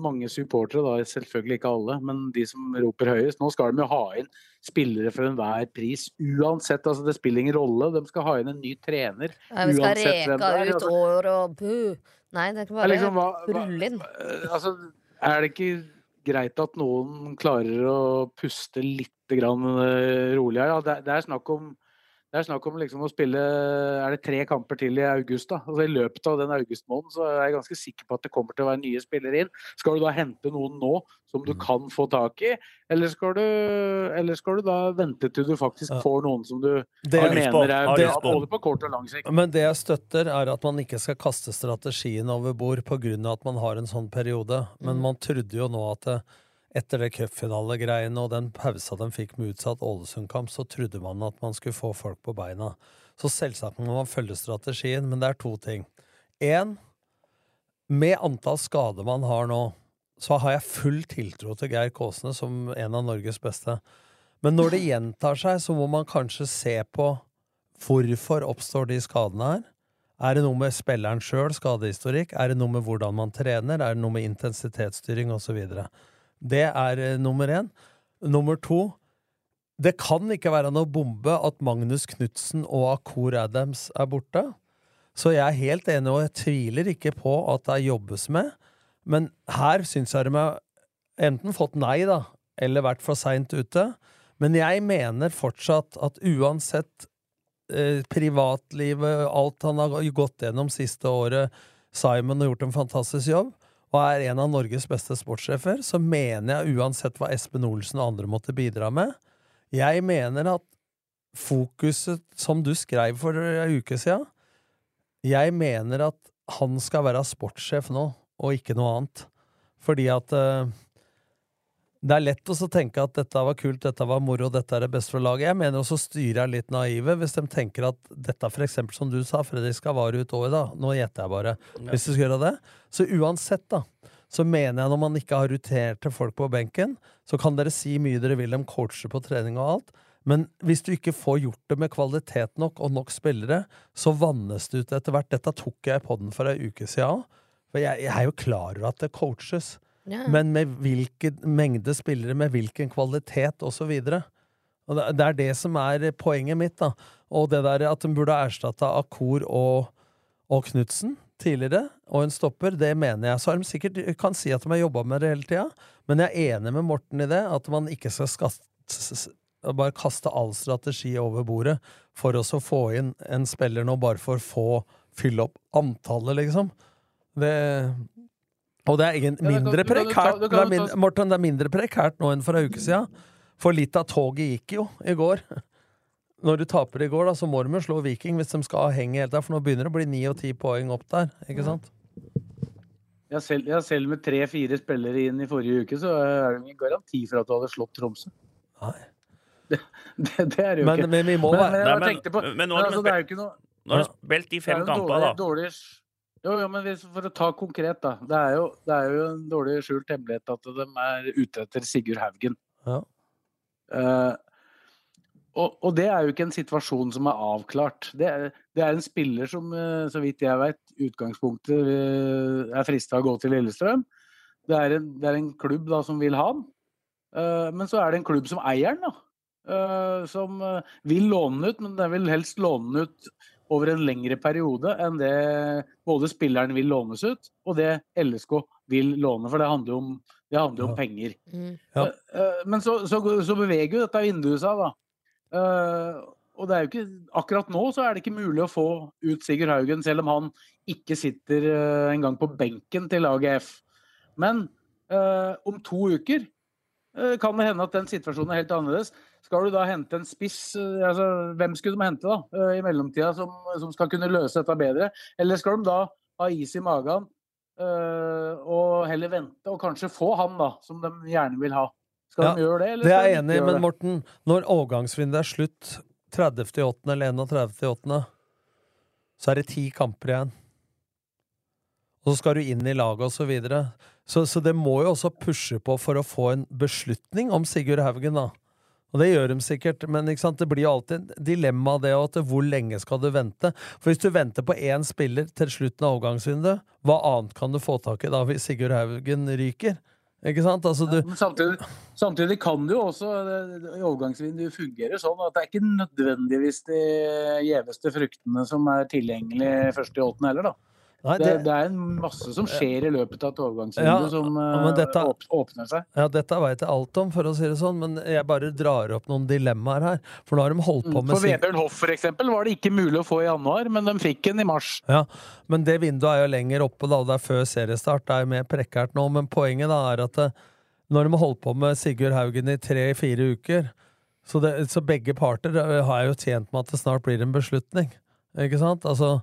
mange supportere, da, selvfølgelig ikke alle, men de som roper høyest, nå skal de jo ha inn spillere for enhver pris. Uansett, altså det spiller ingen rolle. De skal ha inn en ny trener. Nei, vi skal reka ut Altså, år og buh. Nei, det er ikke bare liksom, rulle inn. Eh, altså, er det ikke greit at noen klarer å puste litt eh, roligere? Ja, det, det er snakk om det er snakk om liksom å spille er det tre kamper til i august. da. Altså I løpet av den augustmåneden så er jeg ganske sikker på at det kommer til å være nye spillere inn. Skal du da hente noen nå som Mm. du kan få tak i, eller skal du, eller skal du da vente til du faktisk får noen som du Det- Har mener er bra, både på kort og lang sikt? Men det jeg støtter, er at man ikke skal kaste strategien over bord pga. at man har en sånn periode. Men Mm. man trodde jo nå at det, etter det cupfinalegreiene og den pausa de fikk med utsatt Ålesund-kamp, så trodde man at man skulle få folk på beina. Så selvsagt må man følge strategien, men det er to ting. Én, med antall skader man har nå, så har jeg full tiltro til Geir Kåsne som en av Norges beste. Men når det gjentar seg, så må man kanskje se på hvorfor oppstår de skadene her. Er det noe med spilleren sjøl, skadehistorikk? Er det noe med hvordan man trener? Er det noe med intensitetsstyring osv.? Det er eh, nummer én. Nummer to Det kan ikke være noe bombe at Magnus Knutsen og Akor Adams er borte. Så jeg er helt enig, og jeg tviler ikke på at det jobbes med. Men her syns jeg de har enten fått nei, da, eller vært for seint ute. Men jeg mener fortsatt at uansett eh, privatlivet, alt han har gått gjennom siste året Simon har gjort en fantastisk jobb, og er en av Norges beste sportssjefer, så mener jeg uansett hva Espen Olsen og andre måtte bidra med, jeg mener at fokuset, som du skrev for en uke siden, jeg mener at han skal være sportssjef nå, og ikke noe annet. Fordi at eh, det er lett å tenke at dette var kult, dette var moro, dette er det beste for laget. Jeg mener også styret er litt naive hvis de tenker at dette, for eksempel som du sa, Fredrik skal vare ut året, da. Nå gjetter jeg bare. Hvis du skal gjøre det. Så uansett, da, så mener jeg når man ikke har ruterte folk på benken, så kan dere si mye dere vil om coacher på trening og alt, men hvis du ikke får gjort det med kvalitet nok og nok spillere, så vannes det ut etter hvert. Dette tok jeg på den for ei uke siden òg. For jeg, jeg er jo klar over at det coaches. Ja. Men med hvilken mengde spillere, med hvilken kvalitet, osv. Det, er det som er poenget mitt. da. Og det der at de burde ha erstatta Akor og, og Knutsen tidligere, og en stopper, det mener jeg. Så har de sikkert kan si at de har jobba med det hele tida, men jeg er enig med Morten i det, at man ikke skal skaste, bare kaste all strategi over bordet for å få inn en spiller nå, bare for å få fylle opp antallet, liksom. Det og det er kan- mindre prekært det er Morten, det er mindre prekært nå enn for ei uke siden. For litt av toget gikk jo i går. når du taper i går, da, så må de jo slå Viking hvis de skal henge helt der, for nå begynner det å bli ni og ti poeng opp der. ikke sant? Ja, selv, ja, selv med tre-fire spillere inn i forrige uke, så er det ingen garanti for at du hadde slått Tromsø. Nei. Det, det, det er jo Men- ikke. men vi må men, være- men, men, men, men- men nå men har de altså, det er jo ikke noe Nå har de spilt de det er fem jo en kampene, da. dårlig, dårlig, jo, jo, men for å ta konkret, da. Det er, jo, det er jo en dårlig skjult hemmelighet at de er ute etter Sigurd Haugen. Ja. Uh, og, og det er jo ikke en situasjon som er avklart. Det er, det er en spiller som, eh, så vidt jeg vet, utgangspunktet eh, er frista å gå til Lillestrøm. Det er en, det er en klubb da som vil ha han. Uh, men så er det en klubb som eier den, da. Uh, som vil låne den ut, men den vil helst låne den ut over en lengre periode enn det både spilleren vil lånes ut, og det LSK vil låne. For det handler jo om, det handler om penger. Ja. Eh, Men så, så, så beveger jo dette vinduet seg, da. Eh, og det er jo ikke, akkurat nå så er det ikke mulig å få ut Sigurd Haugen, selv om han ikke sitter engang på benken til laget F. Men eh, om to uker eh, kan det hende at den situasjonen er helt annerledes. Skal du da hente en spiss, eh, altså, hvem skulle de hente da, eh, i mellomtida som, som skal kunne løse dette bedre? Eller skal de da ha is i magen eh, og heller vente og kanskje få han da, som de gjerne vil ha? Skal Ja, de gjøre det, eller Det er jeg enig i, men? Morten, når overgangsvinduet er slutt 30.8. eller 31.8., så er det ti kamper igjen. Og så skal du inn i laget og så videre. Så, så det må jo også pushe på for å få en beslutning om Sigurd Haugen, da. Og det gjør de sikkert, men sant? det blir jo alltid dilemma det at hvor lenge skal du vente? For hvis du venter på én spiller til slutten av overgangsvinduet, hva annet kan du få tak i da hvis Sigurd Haugen ryker? Ikke sant? Altså, du, ja, samtidig, samtidig kan det jo også i overgangsvinduet fungerer sånn at det er ikke nødvendigvis de gjeveste fruktene som er tilgjengelig først i åttende heller, da. Nei, det, det- er en masse som skjer i løpet av et overgangsvindu Ja, som eh, dette- åpner seg. Ja, dette veit jeg alt om, for å si det sånn, men jeg bare drar opp noen dilemmaer her. For nå har de holdt på med For Vebjørn Hoff for eksempel var det ikke mulig å få i januar, men de fikk en i mars. Ja, men det vinduet er jo lenger oppe, da, og det er før seriestart. Det er jo mer prekært nå, men poenget da er at det, når de har holdt på med Sigurd Haugen i tre-fire uker, så, det, så begge parter eh, har jo tjent med at det snart blir en beslutning. Ikke sant? Altså,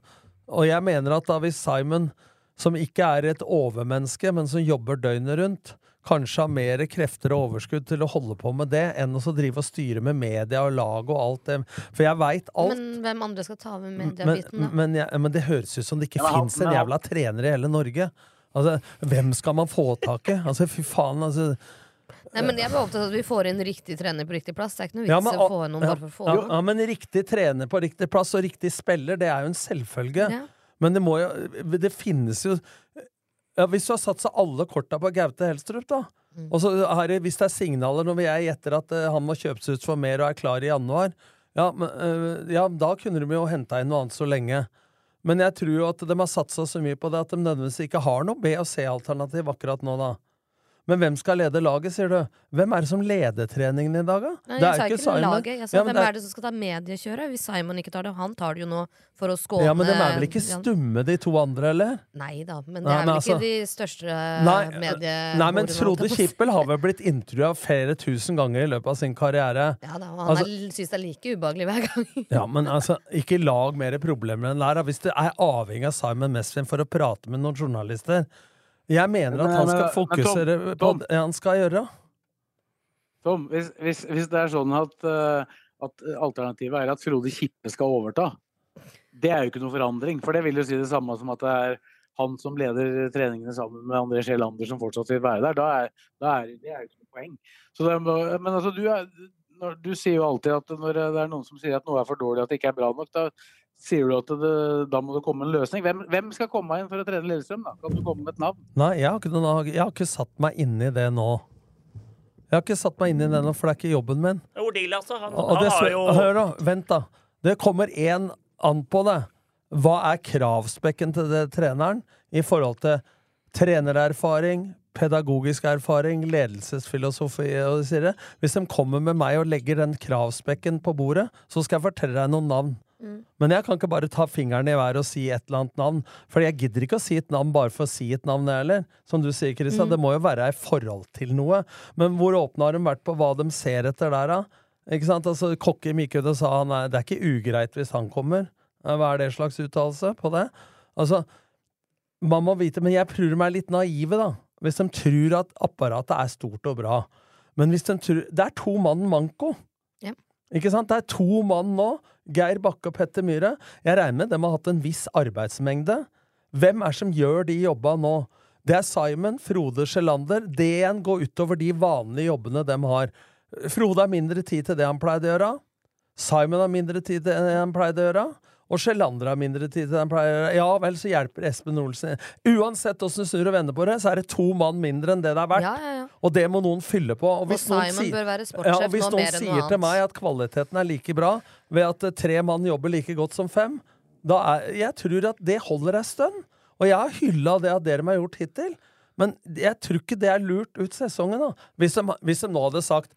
og jeg mener at da hvis Simon, som ikke er et overmenneske, men som jobber døgnet rundt, kanskje har mer krefter og overskudd til å holde på med det, enn å drive og styre med media og lag og alt det. For jeg veit alt. Men hvem andre skal ta over mediebiten, da? men, jeg, men det høres ut som det ikke Ja, fins en jævla trener i hele Norge. Altså, hvem skal man få tak i? Altså, fy faen, altså. Nei, men Jeg er opptatt av at vi får inn riktig trener på riktig plass. Det er ikke noe Ja, men, å få inn noen bare for å få ja, ja, men riktig trener på riktig plass og riktig spiller, det er jo en selvfølge. Ja. Men det må jo Det finnes jo ja, Hvis du har satt seg alle korta på Gaute Helstrup, da Mm. og så har jeg, Hvis det er signaler når jeg gjetter at uh, han må kjøpes ut for mer og er klar i januar, ja, men, uh, ja, da kunne de jo henta inn noe annet så lenge. Men jeg tror jo at de har satsa så mye på det at de nødvendigvis ikke har noe B- og C-alternativ akkurat nå, da. Men hvem skal lede laget, sier du? Hvem er det som leder treningen i dag, da? Nei, Det jeg sa ikke Simon. laget. Jeg sa Ja, hvem er det som skal ta mediekjøret? Hvis Simon ikke tar det, og han tar det jo nå for å skåne Ja, men de er vel ikke stumme, de to andre, eller? Nei da, men det Nei, er vel vel ikke altså- de største medie... Nei, men Frode Kippel har vel blitt intervjua flere tusen ganger i løpet av sin karriere. Ja da, og han Altså- syns det er like ubehagelig hver gang. Ja, men altså, ikke lag mer problemer enn det er. Hvis du er avhengig av Simon Mesvin for å prate med noen journalister Jeg mener at han skal Tom, fokusere på det han skal gjøre. Tom, hvis, hvis, hvis det er sånn at, eh, at alternativet er at Frode Kippe skal overta, det er jo ikke noe forandring. For det vil jo si det samme som at det er han som leder treningene sammen med André Sjelander som fortsatt vil være der. Da er, da er det er jo ikke noe poeng. Så det, men altså, du, er, du sier jo alltid at når det er noen som sier at noe er for dårlig, at det ikke er bra nok, da sier du at det, da må det komme en løsning. Hvem, hvem skal komme inn for å trene Lillestrøm? da? Kan du komme med et navn? Nei, jeg har ikke, noen, jeg har ikke satt meg inn i det nå. Jeg har ikke satt meg inn i det nå, for det er ikke jobben min. Ordila, altså. Han, Og han det, har jo Hør, da. Vent, da. Det kommer én an på det. Hva er kravspekken til det treneren i forhold til trenererfaring, pedagogisk erfaring, ledelsesfilosofi og det sier det. Hvis de kommer med meg og legger den kravspekken på bordet, så skal jeg fortelle deg noen navn. Men jeg kan ikke bare ta fingeren i været og si et eller annet navn. For jeg gidder ikke å si et navn bare for å si et navn, heller. Som du sier, Kristian, Mm. det må jo være i forhold til noe. Men hvor åpne har de vært på hva de ser etter der, da? Ikke sant? Altså, Kokke gikk ut og sa han er, det er ikke ugreit hvis han kommer. Hva er det slags uttalelse på det? Altså, man må vite, men jeg tror de er litt naive, da. Hvis de tror at apparatet er stort og bra. Men hvis de tror Det er to mann manko. Ja. Ikke sant? Det er to mann nå. Geir Bakke og Petter Myhre. Jeg regner med de har hatt en viss arbeidsmengde. Hvem er som gjør de jobba nå? Det er Simon, Frode Sjelander. Det igjen går utover de vanlige jobbene de har. Frode har mindre tid til det han pleide å gjøre. Simon har mindre tid til det han pleide å gjøre. Og Sjelander har mindre tid til den pleier. Ja vel, så hjelper Espen Olsen. Uansett åssen du snur og vender på det, så er det to mann mindre enn det det er verdt. Ja, ja, ja. Og det må noen fylle på. Og, hvis Og noen bør være ja, og hvis noen sier til meg at kvaliteten er like bra ved at eh, tre mann jobber like godt som fem, da er, jeg tror at det holder ei stund. Og jeg har hylla det at dere har gjort hittil. Men jeg tror ikke det er lurt ut sesongen. da. Hvis de, hvis de nå hadde sagt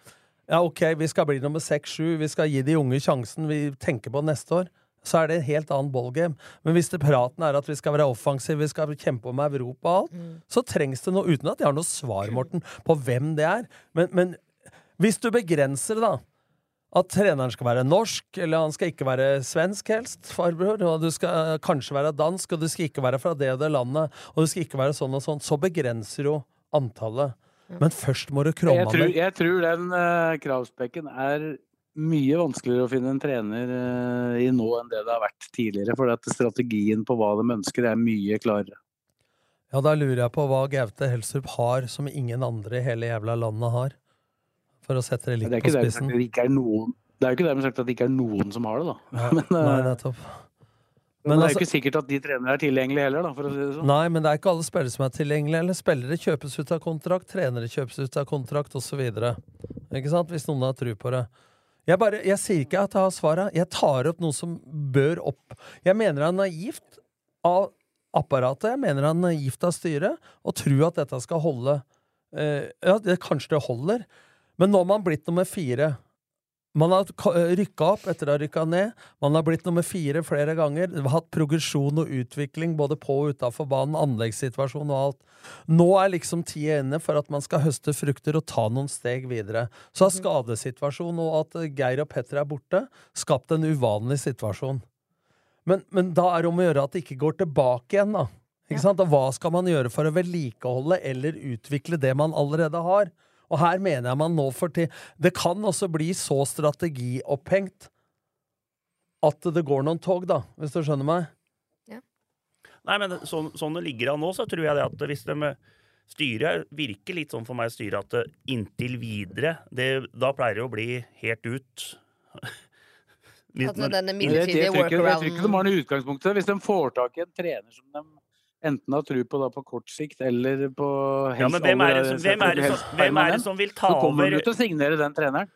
ja, ok, vi skal bli nummer seks-sju, vi skal gi de unge sjansen, vi tenker på neste år, så er det en helt annen ballgame. Men hvis det praten er at vi skal være offensive, vi skal kjempe om Europa og alt, så trengs det noe, uten at jeg har noe svar, Morten, på hvem det er. Men, men hvis du begrenser det, da, at treneren skal være norsk, eller han skal ikke være svensk helst, farbror, og du skal eh, kanskje være dansk, og du skal ikke være fra det og det landet, og du skal ikke være sånn og sånn, så begrenser jo antallet. Men først må du Jeg kråme tror, jeg tror den uh, kravspekken er mye vanskeligere å finne en trener eh, i nå enn det det har vært tidligere. For at strategien på hva de ønsker er mye klarere. Ja, da lurer jeg på hva Gaute Helstrup har som ingen andre i hele jævla landet har. For å sette det Det litt det på spissen. det ikke er noen det er jo ikke dermed sagt at det ikke er noen som har det, da. Ja, Men, eh, Nei, nettopp. men, Men det er altså- jo ikke sikkert at de trenere er tilgjengelige heller, da, for å si det sånn. Nei, men det er ikke alle spillere som er tilgjengelige. Eller spillere kjøpes ut av kontrakt, trenere kjøpes ut av kontrakt osv. Ikke sant? Hvis noen har tro på det. Jeg, bare, jeg sier ikke at jeg har svaret. Jeg tar opp noe som bør opp. Jeg mener det er naivt av apparatet. Jeg mener det er naivt av styret å tro at dette skal holde. Uh, ja, det, kanskje det holder. Men nå har man blitt nummer fire. Man har rykka opp etter å ha rykka ned. Man har blitt nummer fire flere ganger. Vi har hatt progresjon og utvikling både på og utafor banen, anleggssituasjon og alt. Nå er liksom tida inne for at man skal høste frukter og ta noen steg videre. Så har skadesituasjonen og at Geir og Petter er borte, skapt en uvanlig situasjon. Men, men da er det om å gjøre at det ikke går tilbake igjen, da. Ikke sant? Og hva skal man gjøre for å vedlikeholde eller utvikle det man allerede har? Og her mener jeg man nå for tid Det kan også bli så strategiopphengt at det går noen tog, da, hvis du skjønner meg? Nei, men sånn, sånn det ligger an nå, så tror jeg det at hvis de Styret virker litt sånn for meg, styret, at inntil videre det, Da pleier det å bli helt ut. Litt Altså, denne midlertidige ikke, jeg tror ikke de har noe utgangspunkt. Hvis de får tak i en trener som de enten har tro på da på kort sikt eller på helst Ja, men hvem er det som- hvem er det som- hvem er det som vil ta over Så kommer du til å signere den treneren.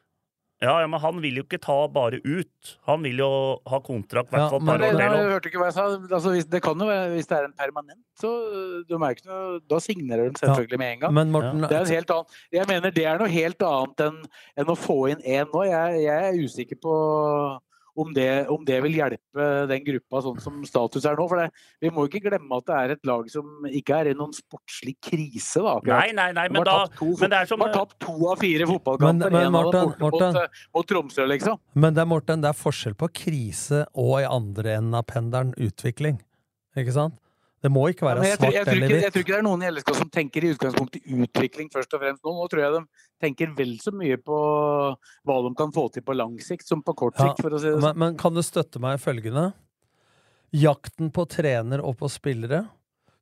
Ja, ja, men han vil jo ikke ta bare ut. Han vil jo ha kontrakt, i hvert fall ja, Men par det, år jeg hørte ikke hva jeg sa. Altså, hvis, det kan jo være, hvis det er en permanent, så du de er noe, da signerer de selvfølgelig med en gang. Men Morten- det er en helt annen, jeg mener det er noe helt annet enn, enn å få inn én nå. Jeg, jeg er usikker på om det, om det vil hjelpe den gruppa sånn som status er nå. For det, vi må ikke glemme at det er et lag som ikke er i noen sportslig krise. Da, akkurat. Nei, nei, nei, De men da to, men det er som- de har tapt to av fire fotballkamper. men. Mot, øh, mot Tromsø, liksom. Men det er, Morten, det er forskjell på krise og i andre enden av pendelen utvikling. Ikke sant? Det må ikke være ja, svart eller ikke, jeg hvitt. tror ikke det er noen i LSK som tenker i utgangspunktet utvikling først og fremst nå. Nå tror jeg de tenker vel så mye på hva de kan få til på lang sikt som på kort Ja, sikt, for å si det men, sånn. men kan du støtte meg i følgende? Jakten på trener og på spillere,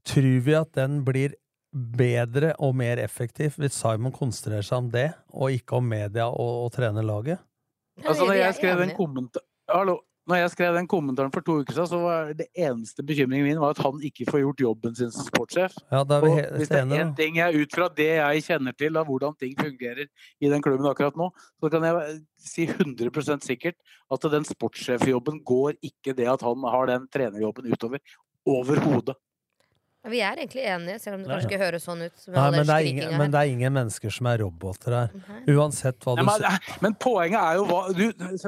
tror vi at den blir bedre og mer effektiv hvis Simon konsentrerer seg om det, og ikke om media og, og trenerlaget? Altså, når jeg skrev den kommentar... Hallo. Når jeg skrev den kommentaren for to uker siden, så var det eneste bekymringen min var at han ikke får gjort jobben sin som sportssjef. Ja, det vi Og hvis det er én ting jeg ut fra det jeg kjenner til av hvordan ting fungerer i den klubben akkurat nå, så kan jeg si 100% sikkert at den sportssjefjobben går ikke det at han har den trenerjobben utover. Overhodet. Vi er egentlig enige, selv om det kanskje ja. ikke høres sånn ut. Nei, men det, er ingen, men det er ingen mennesker som er roboter her. Uansett hva du Nei, men, sier. men poenget er jo hva du,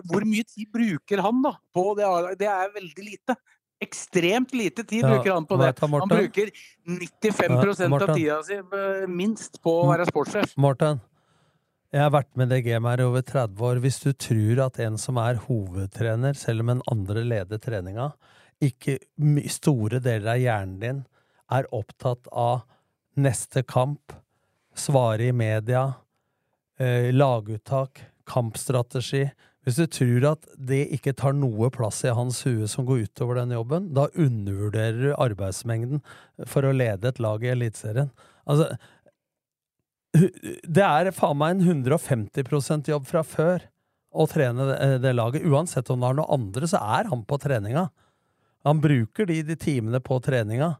Hvor mye tid bruker han da på det? Det er veldig lite. Ekstremt lite tid Ja, bruker han på det. Han bruker 95 Ja, av tida si eh, minst på å være sportssjef. Morten, Jeg har vært med det gamet her i over 30 år. Hvis du tror at en som er hovedtrener, selv om en andre leder treninga, ikke store deler av hjernen din er opptatt av neste kamp, svare i media, eh, laguttak, kampstrategi Hvis du tror at det ikke tar noe plass i hans hue som går utover den jobben, da undervurderer du arbeidsmengden for å lede et lag i Eliteserien. Altså, det er faen meg en 150% jobb fra før å trene det, det laget. Uansett om det er noe andre, så er han på treninga. Han bruker de, de timene på treninga.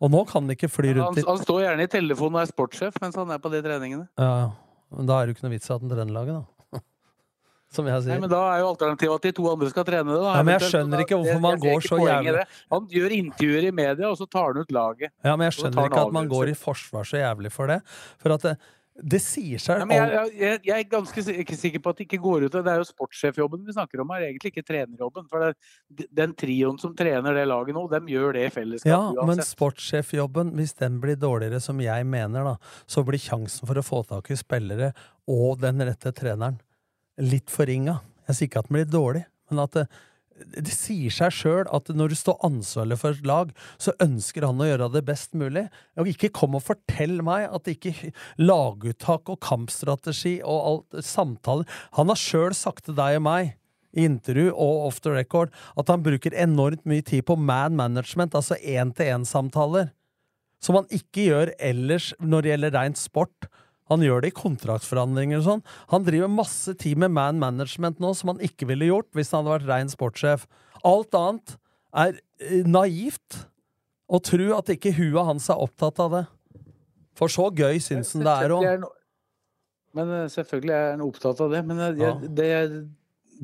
Og nå kan han ikke fly Han, rundt i han står gjerne i telefonen og er sportssjef mens han er på de treningene. ja, men Da er det jo ikke noe vits i at han trener laget, da. Som jeg sier. Nei, men Da er jo alternativet at de to andre skal trene det. Da, Ja, men jeg skjønner ikke hvorfor man går så jævlig- Han gjør intervjuer i media, og så tar han ut laget. Ja, men jeg skjønner ikke at man går i forsvar så jævlig for det. For at det, det sier seg Nei, jeg, jeg, jeg- er ganske ikke sikker på at det ikke går ut. Det er jo sportssjefjobben vi snakker om her, egentlig ikke trenerjobben. For det, den trioen som trener det laget nå, dem gjør det i fellesskap Ja, men sportssjefjobben, hvis den blir dårligere, som jeg mener, da, så blir sjansen for å få tak i spillere og den rette treneren litt forringa. Jeg sier ikke at den blir dårlig, men at det, sier seg sjøl at når du står ansvarlig for et lag, så ønsker han å gjøre det best mulig. Og ikke kom og fortell meg at ikke laguttak og kampstrategi og alt samtaler Han har sjøl sagt til deg og meg i intervju og off the record at han bruker enormt mye tid på man management, altså én-til-én-samtaler, som han ikke gjør ellers når det gjelder rent sport. Han gjør det i kontraktsforhandlinger og sånn. Han driver masse tid med man management nå som han ikke ville gjort hvis han hadde vært rein sportssjef. Alt annet er eh, naivt å tro at ikke huet hans er opptatt av det. For så gøy syns han det er òg. Men eh, selvfølgelig er han opptatt av det. Men jeg, ja. det,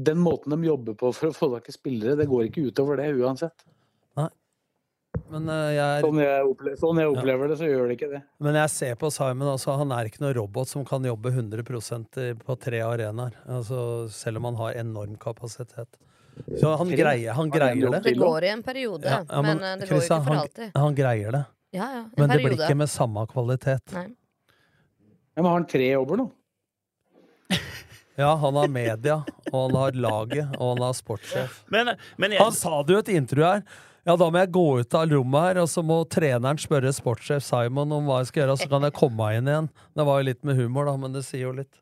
den måten de jobber på for å få tak i spillere, det går ikke utover det uansett. Men eh, jeg er Sånn jeg, opplever, sånn jeg opplever det, så gjør det ikke det. Men jeg ser på Simon, altså, han er ikke noen robot som kan jobbe 100% på tre arenaer. Altså, selv om han har enorm kapasitet. Så han greier, han greier det. Det går i en periode, Ja, ja, men, men, det går jo ikke for han, alltid. Han greier det. Ja, ja, en Men det blir ikke med samme kvalitet. Nei. Men har han tre jobber nå? Ja, han har media, og han har laget, og han har sportssjef. Men, men jeg, Han sa det jo i et intervju her. Ja, da må jeg gå ut av rommet her, og så må treneren spørre sportssjef Simon om hva jeg skal gjøre, så kan jeg komme meg inn igjen. Det var jo litt med humor, da, men det sier jo litt.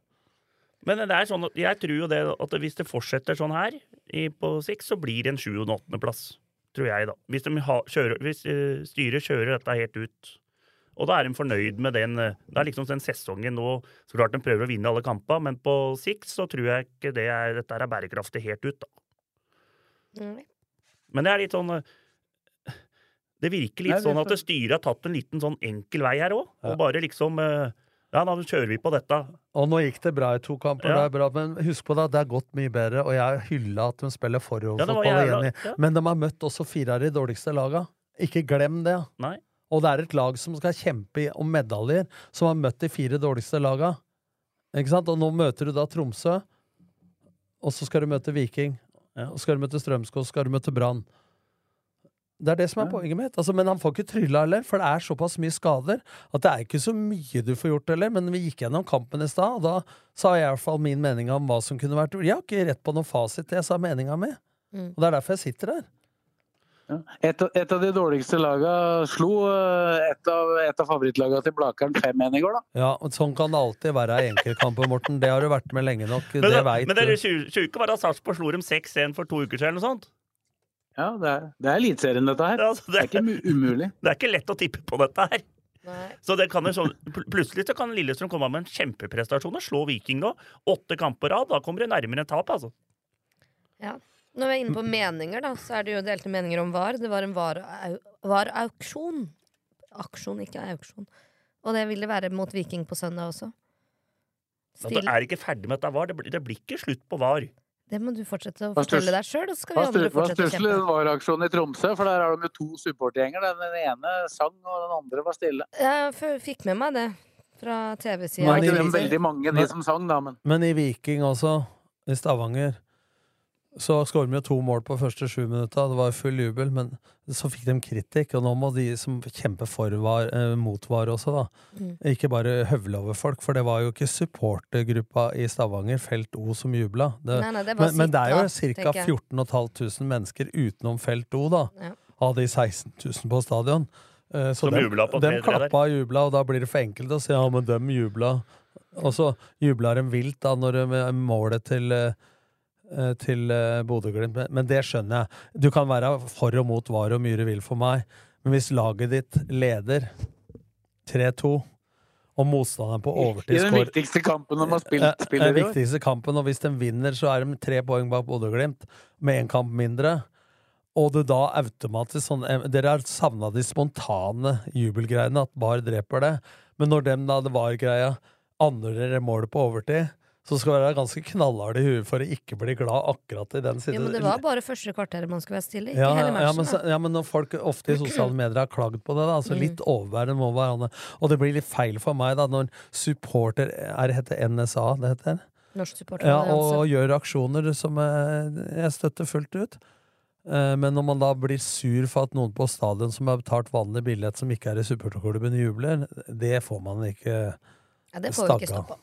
Men det er sånn, jeg tror jo det at hvis det fortsetter sånn her i, på Six, så blir det en sju- og en åttendeplass. Tror jeg, da. Hvis, de ha, kjører, hvis uh, styret kjører dette helt ut. Og da er de fornøyd med den eh, Det er liksom den sesongen nå Så klart de prøver å vinne alle kampene, men på Six så tror jeg ikke det er, dette er bærekraftig helt ut, da. Mm. Men det er litt sånn eh, Det virker litt Nei, sånn at at styret har tatt en liten sånn enkel vei her òg. Og bare liksom eh, Ja, da kjører vi på dette. Og nå gikk det bra i to kamper, Ja. det bra, men husk på det, det er gått mye bedre, og jeg hylla at de spiller foroverfotball ja, igjen, ja. men de har møtt også fire av de dårligste laga. Ikke glem det. Nei. Og det er et lag som skal kjempe om medaljer, som har møtt de fire dårligste laga. Ikke sant? Og nå møter du da Tromsø, og så skal du møte Viking. Og så skal du møte Strømskog, så skal du møte Brann. Det er det som er poenget mitt. Altså, men han får ikke trylla heller, for det er såpass mye skader at det er ikke så mye du får gjort heller. Men vi gikk gjennom kampen i stad, og da sa jeg i hvert fall min mening om hva som kunne vært gjort. Jeg har ikke rett på noen fasit, jeg sa meninga mi. Mm. Og det er derfor jeg sitter her. Et, av- et av de dårligste laga slo eh, et av, et av favorittlagene til Blakeren 5-1 i går, da. Ja, og Sånn kan det alltid være i enkeltkamper, Morten. Det har du vært med lenge nok. Men det det, du. men det du. sjuke var da Sarpsborg slo dem 6-1 for to uker siden. eller noe sånt. Ja, det er, det er Eliteserien, dette her. Ja, så Det er ikke umulig. Det er ikke lett å tippe på dette her. Nei. Så det kan jo sånn, pl- Plutselig så kan Lillestrøm komme med en kjempeprestasjon og slå Viking nå. Åtte kamper av. Da kommer det nærmere tap, altså. Ja. Når vi er inne på meninger, da, så er det jo delte meninger om VAR. Det var en VAR- VAR-auksjon. Aksjon, ikke auksjon. Og det vil det være mot Viking på søndag også. At det er ikke ferdig med at VAR. Det blir, det blir ikke slutt på VAR. Det må du fortsette å Hva fortelle deg sjøl, og så skal Hva vi andre fortsette å stusslig Det var aksjonen i Tromsø, for der har de jo to supportergjenger. Den ene sang, og den andre var stille. Jeg fikk med meg det fra TV-sida. er var ikke veldig mange, de som sang, da, men Men i Viking også, i Stavanger Så skåret vi to mål på første sju minutta. Det var full jubel, men så fikk de kritikk. Og nå må de som kjemper for var, eh, mot VAR også, da, Mm. ikke bare høvle over folk. For det var jo ikke supportergruppa i Stavanger, Felt O, som jubla. Det, Nei, nei, det men, men det er jo ca. tenker 14 500 mennesker utenom Felt O, da. Ja. Av de 16 000 på stadion. Eh, Så Som dem, jubla på dem klappa og jubla, og da blir det for enkelt å si ja, men dem jubla. Og så jubla de vilt da når målet til eh, til eh, Bodø-Glimt, men, det skjønner jeg. Du kan være for og mot var og mye du vil for meg, men hvis laget ditt leder 3-2, og motstanderen på I overtid den viktigste kampen de har Eh, spilt, eh, spiller i viktigste kampen, og hvis de vinner, så er de tre poeng bak Bodø-Glimt, med én kamp mindre. Og du da automatisk sånn eh, Dere har savna de spontane jubelgreiene, at Bar dreper det. Men når dem da det var greia, andre målet på overtid, så skal være ganske knallhard i huet for å ikke bli glad akkurat i den siden. Ja, men det var bare første kvarteret man skulle være stille, ikke Ja, hele ja, men, så, ja, men når folk ofte i sosiale medier har klagd på det, da, altså Mm. litt overbærende må hverandre Og det blir litt feil for meg da når supporter er det heter NSA, det heter? Norsk supporter. Ja, og, og gjør aksjoner som jeg, jeg støtter fullt ut. Eh, Men når man da blir sur for at noen på stadion som har betalt vanlig billett, som ikke er i supporterklubben, jubler, det får man ikke Ja, det får vi ikke stoppa.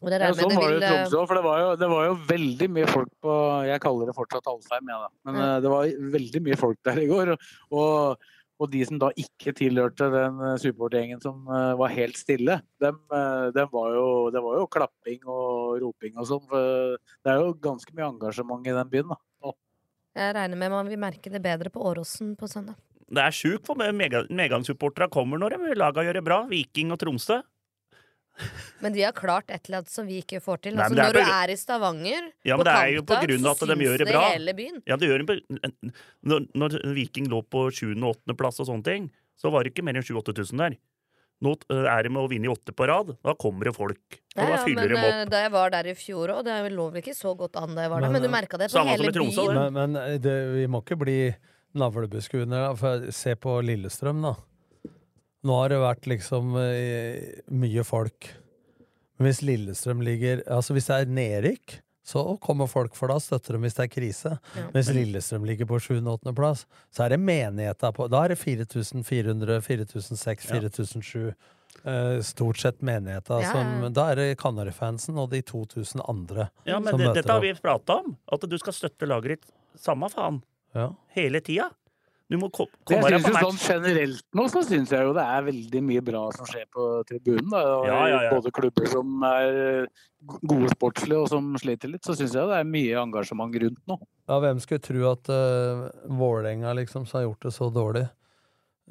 Og det Ja, sånn var det i Tromsø òg, for det var, jo, det var jo veldig mye folk på Jeg kaller det fortsatt Alfheim, jeg, da. Men eh, det var veldig mye folk der i går. Og, og, de som da ikke tilhørte den eh, supportergjengen som eh, var helt stille, dem, eh, dem var jo, det var jo klapping og roping og sånn. For det er jo ganske mye engasjement i den byen, da. nå. Jeg regner med man vil merke det bedre på Åråsen på søndag. Det er sjukt for mega- medgangssupporterne kommer når de laga gjør det bra. Viking og Tromsø. Men de har klart et eller annet som vi ikke får til. Nei, Altså, når er når du er i Stavanger, Ja, på men det er jo på av så de syns gjør det bra. hele byen. Ja, det gjør de på, når, når Viking lå på 7. og 8. plass og sånne ting, så var det ikke mer enn 7000-8000 der. Nå øh, er det med å vinne i åtte på rad. Da kommer det folk. Og Ja, da ja, men de eh, opp. da jeg var der i fjor òg, det lå vel ikke så godt an da jeg var der, Men, men du eh, merka det på hele i Tromsø, byen. Men, men det, vi må ikke bli navlebeskuende. se på Lillestrøm, da. Nå har det vært liksom eh, mye folk. Men hvis Lillestrøm ligger Altså hvis det er nedrykk, så kommer folk, for da støtter de hvis det er krise. Ja. Mens Lillestrøm ligger på 7.-8.-plass, så er det menigheter på Da er det 4400, 4006, 4007. Uh, stort sett menigheter. Ja, Som, da er det Kanarifansen og de 2000 andre Ja, men som det, møter dette har vi prata om. At du skal støtte laget ditt samme faen. Ja. Hele tida. Du må kom, Jeg komme deg synes på jo match. sånn Generelt nå så syns jeg jo det er veldig mye bra som skjer på tribunen. Da. Og Ja, ja, ja. Både klubber som er gode sportslige og som sliter litt, så syns jeg det er mye engasjement rundt nå. Ja, hvem skulle tro at uh, Vålerenga liksom som har gjort det så dårlig?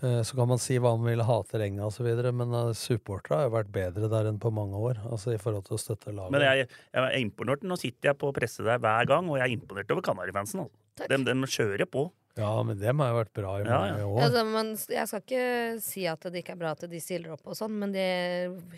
Eh, så kan man si hva man vil, hate Renga videre, men uh, supportere har jo vært bedre der enn på mange år. Altså i forhold til å støtte laget. Men jeg, jeg er imponert. Nå sitter jeg på presse der hver gang, og jeg er imponert over Kanarifansen. Altså. De, de kjører på. Ja, men dem har jo vært bra i mange ja. år. Altså, man, jeg skal ikke si at det ikke er bra at de stiller opp og sånn, men de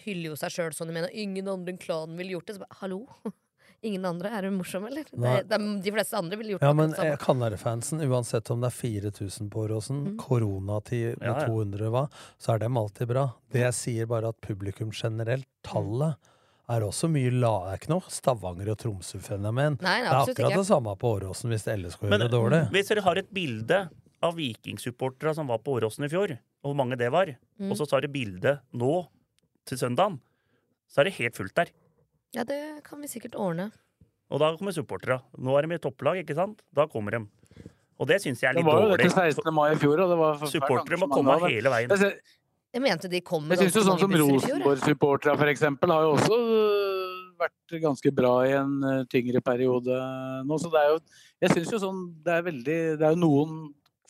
hyller jo seg sjøl sånn. De mener ingen andre enn klanen ville gjort det. Så bare, hallo? Ingen andre? Er hun morsom, eller? Det, de, de fleste andre ville gjort Ja, men eh, Kanarifansen, uansett om det er 4000 på Åråsen, Mm. koronatid med Ja, ja. 200 hva, så er dem alltid bra. Det jeg sier bare at publikum generelt, tallet, er også mye la... Det er ikke noe Stavanger og Tromsø-fenomen. Det er akkurat ikke. det samme på Åråsen hvis LSK gjør det dårlig. hvis dere har et bilde av vikingsupportere som var på Åråsen i fjor, og hvor mange det var, Mm. og så tar dere bilde nå til søndagen, så er det helt fullt der. Ja, det kan vi sikkert ordne. Og da kommer supporterne. Nå er de i topplag, ikke sant? Da kommer de. Og det syns jeg er litt dårlig. Det var jo dårlig. dette 16. mai i fjor, og det var forferdelig Supportere må komme hele veien. Jeg ser- Jeg mente de kom med Jeg syns sånn som. Rosenborg-supporterne for eksempel har jo også øh, vært ganske bra i en øh, tyngre periode nå. Så det er jo Jeg syns jo sånn Det er veldig Det er jo noen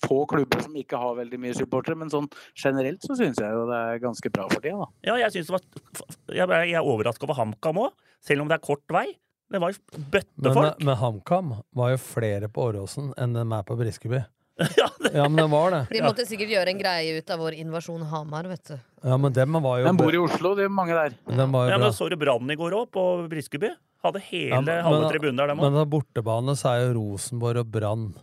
få klubber som ikke har veldig mye supportere, men sånn generelt så syns jeg jo det er ganske bra for dem. da. Ja, jeg synes det var Jeg er overraska over HamKam òg, selv om det er kort vei. Det var jo Men, bøttefolk. men HamKam var jo flere på Åråsen enn de er på Briskeby. Ja, men det var det. De måtte sikkert gjøre en greie ut av vår invasjon Hamar, vet du. Ja, men dem var jo De bor i Oslo, de er mange der. dem var jo Ja, bra. men Så du brannen i går òg, på Briskeby? Hadde hele Ja, men- halve tribunen der, dem Men òg. på bortebane så er jo Rosenborg og Brann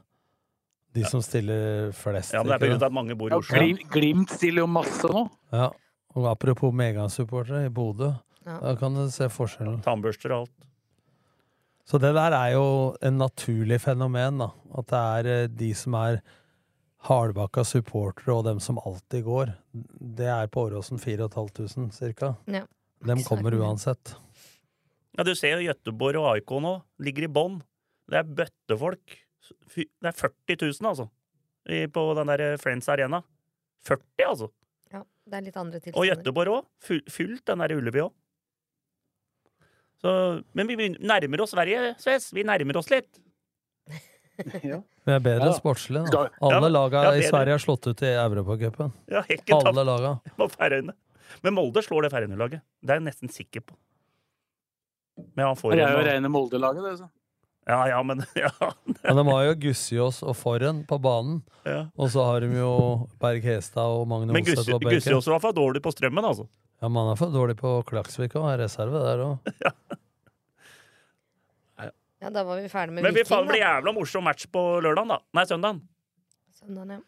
de som stiller flest. Ja, men det er av at mange bor i Ja, Oslo. Glimt, Glimt stiller jo masse nå. Ja. Og apropos medgangssupportere i Bodø, Ja. da kan du se forskjellen. Tannbørster og alt. Så det der er jo en naturlig fenomen, da. At det er eh, de som er hardbakka supportere og dem som alltid går. Det er på Åråsen 4500 cirka. Ja. Dem kommer uansett. Ja, du ser jo Gøteborg og AIK nå. Ligger i bånn. Det er bøttefolk. Det er 40 000, altså. På den der Friends Arena. 40, altså. Ja, det er litt andre Og Gøteborg Göteborg òg. Fylt den der Ulleby òg. Men vi nærmer oss Sverige, Sves. Vi nærmer oss litt. ja. Vi er bedre Ja. sportslig, da. Alle ja, laga ja, i. Sverige har slått ut i Europacupen. Ja, Alle laga. Men Molde slår det Færøyene-laget. Det er jeg nesten sikker på. Men han får Det er jo rene Molde-laget, det. Så. Ja, ja, men ja. Men de har jo Gussiås og Forren på banen. Ja. Og så har de jo Berg Hestad og Magne Oseth på benken. Men Gussiås var for dårlig på strømmen, altså. Ja, man er for dårlig på Klaksvik og er reserve der òg. Ja, da var vi ferdig med Men vi Men det blir jævla morsom match på lørdagen, da. Nei, søndagen. Søndagen, ja.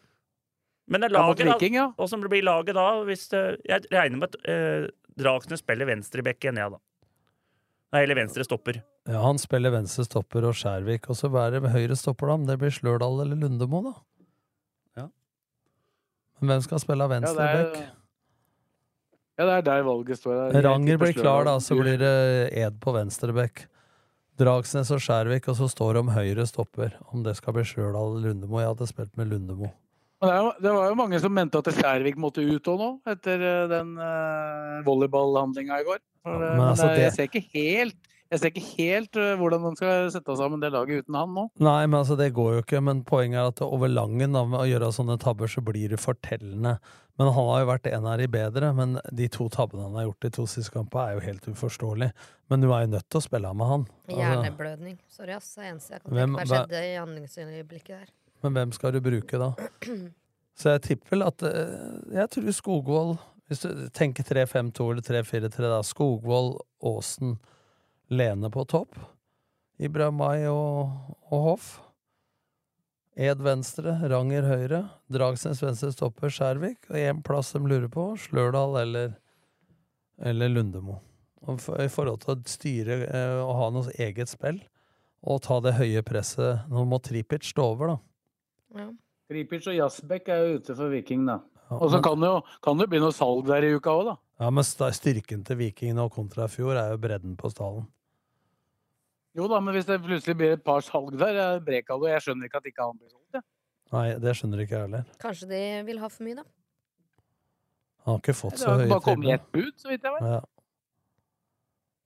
Men det laget, da. Viking, ja. Åssen blir laget da? Hvis det, jeg regner med at eh, Dragsnes spiller venstreback igjen, ja, da. Nei, eller venstre stopper. Ja, han spiller venstre stopper og Skjærvik. Og så hva er det med høyre stopper, da? Om det blir Slørdal eller Lundemo, da? Ja. Men hvem skal spille Ja, venstre det er, back? Ja, det er der valget står. Ranger blir klar, da, så blir det Ed på venstreback. Dragsnes og Skjærvik, og så står det om høyre stopper. Om det skal bli eller Lundemo. Jeg hadde spilt med Lundemo. Det, var jo mange som mente at Skjærvik måtte ut òg nå, etter eh, den uh, volleyballhandlinga i går. For, Ja, eh, men men altså, det- jeg ser ikke helt, jeg ser ikke helt eh, hvordan de skal sette sammen det laget uten han nå. Nei, men altså, det går jo ikke. Men poenget er at over langen da, med å gjøre sånne tabber, så blir det fortellende. Men han har jo vært en av de bedre. Men de to tabbene han har gjort de to siste kampene, er jo helt uforståelig. Men du er jo nødt til å spille med han. Altså, Hjerneblødning. Sorry, ass. Det eneste jeg kan Hvem- tenke meg skjedde i handlingsøyeblikket der. men hvem skal du bruke da? Så jeg tipper vel at eh, Jeg tror Skogvold Hvis du tenker 3-5-2 eller 3-4-3, da. Skogvold, Aasen, Lene på topp. Ibrahimai og, og Hoff. Ed venstre, Ranger høyre. Dragsnes venstre stopper Skjærvik. Og én plass de lurer på, Slørdal eller, eller Lundemo. Og for, I forhold til å styre eh, og ha noe eget spill, og ta det høye presset Nå må Tripic stå over, da. Ja. Tripic og Jasbekk er jo ute for Viking, da. Ja, Og så kan det jo kan det jo bli noe salg der i uka òg, da. Ja, men styrken til Viking nå kontra i fjor er jo bredden på stallen. Jo da, men hvis det plutselig blir et par salg der, er Brekalo Jeg skjønner ikke at ikke han blir solgt, jeg. Nei, det skjønner ikke jeg heller. Kanskje de vil ha for mye, da. Han har ikke fått Det så har høye bare kommet tilbud. ett bud, så vidt jeg vet. Ja.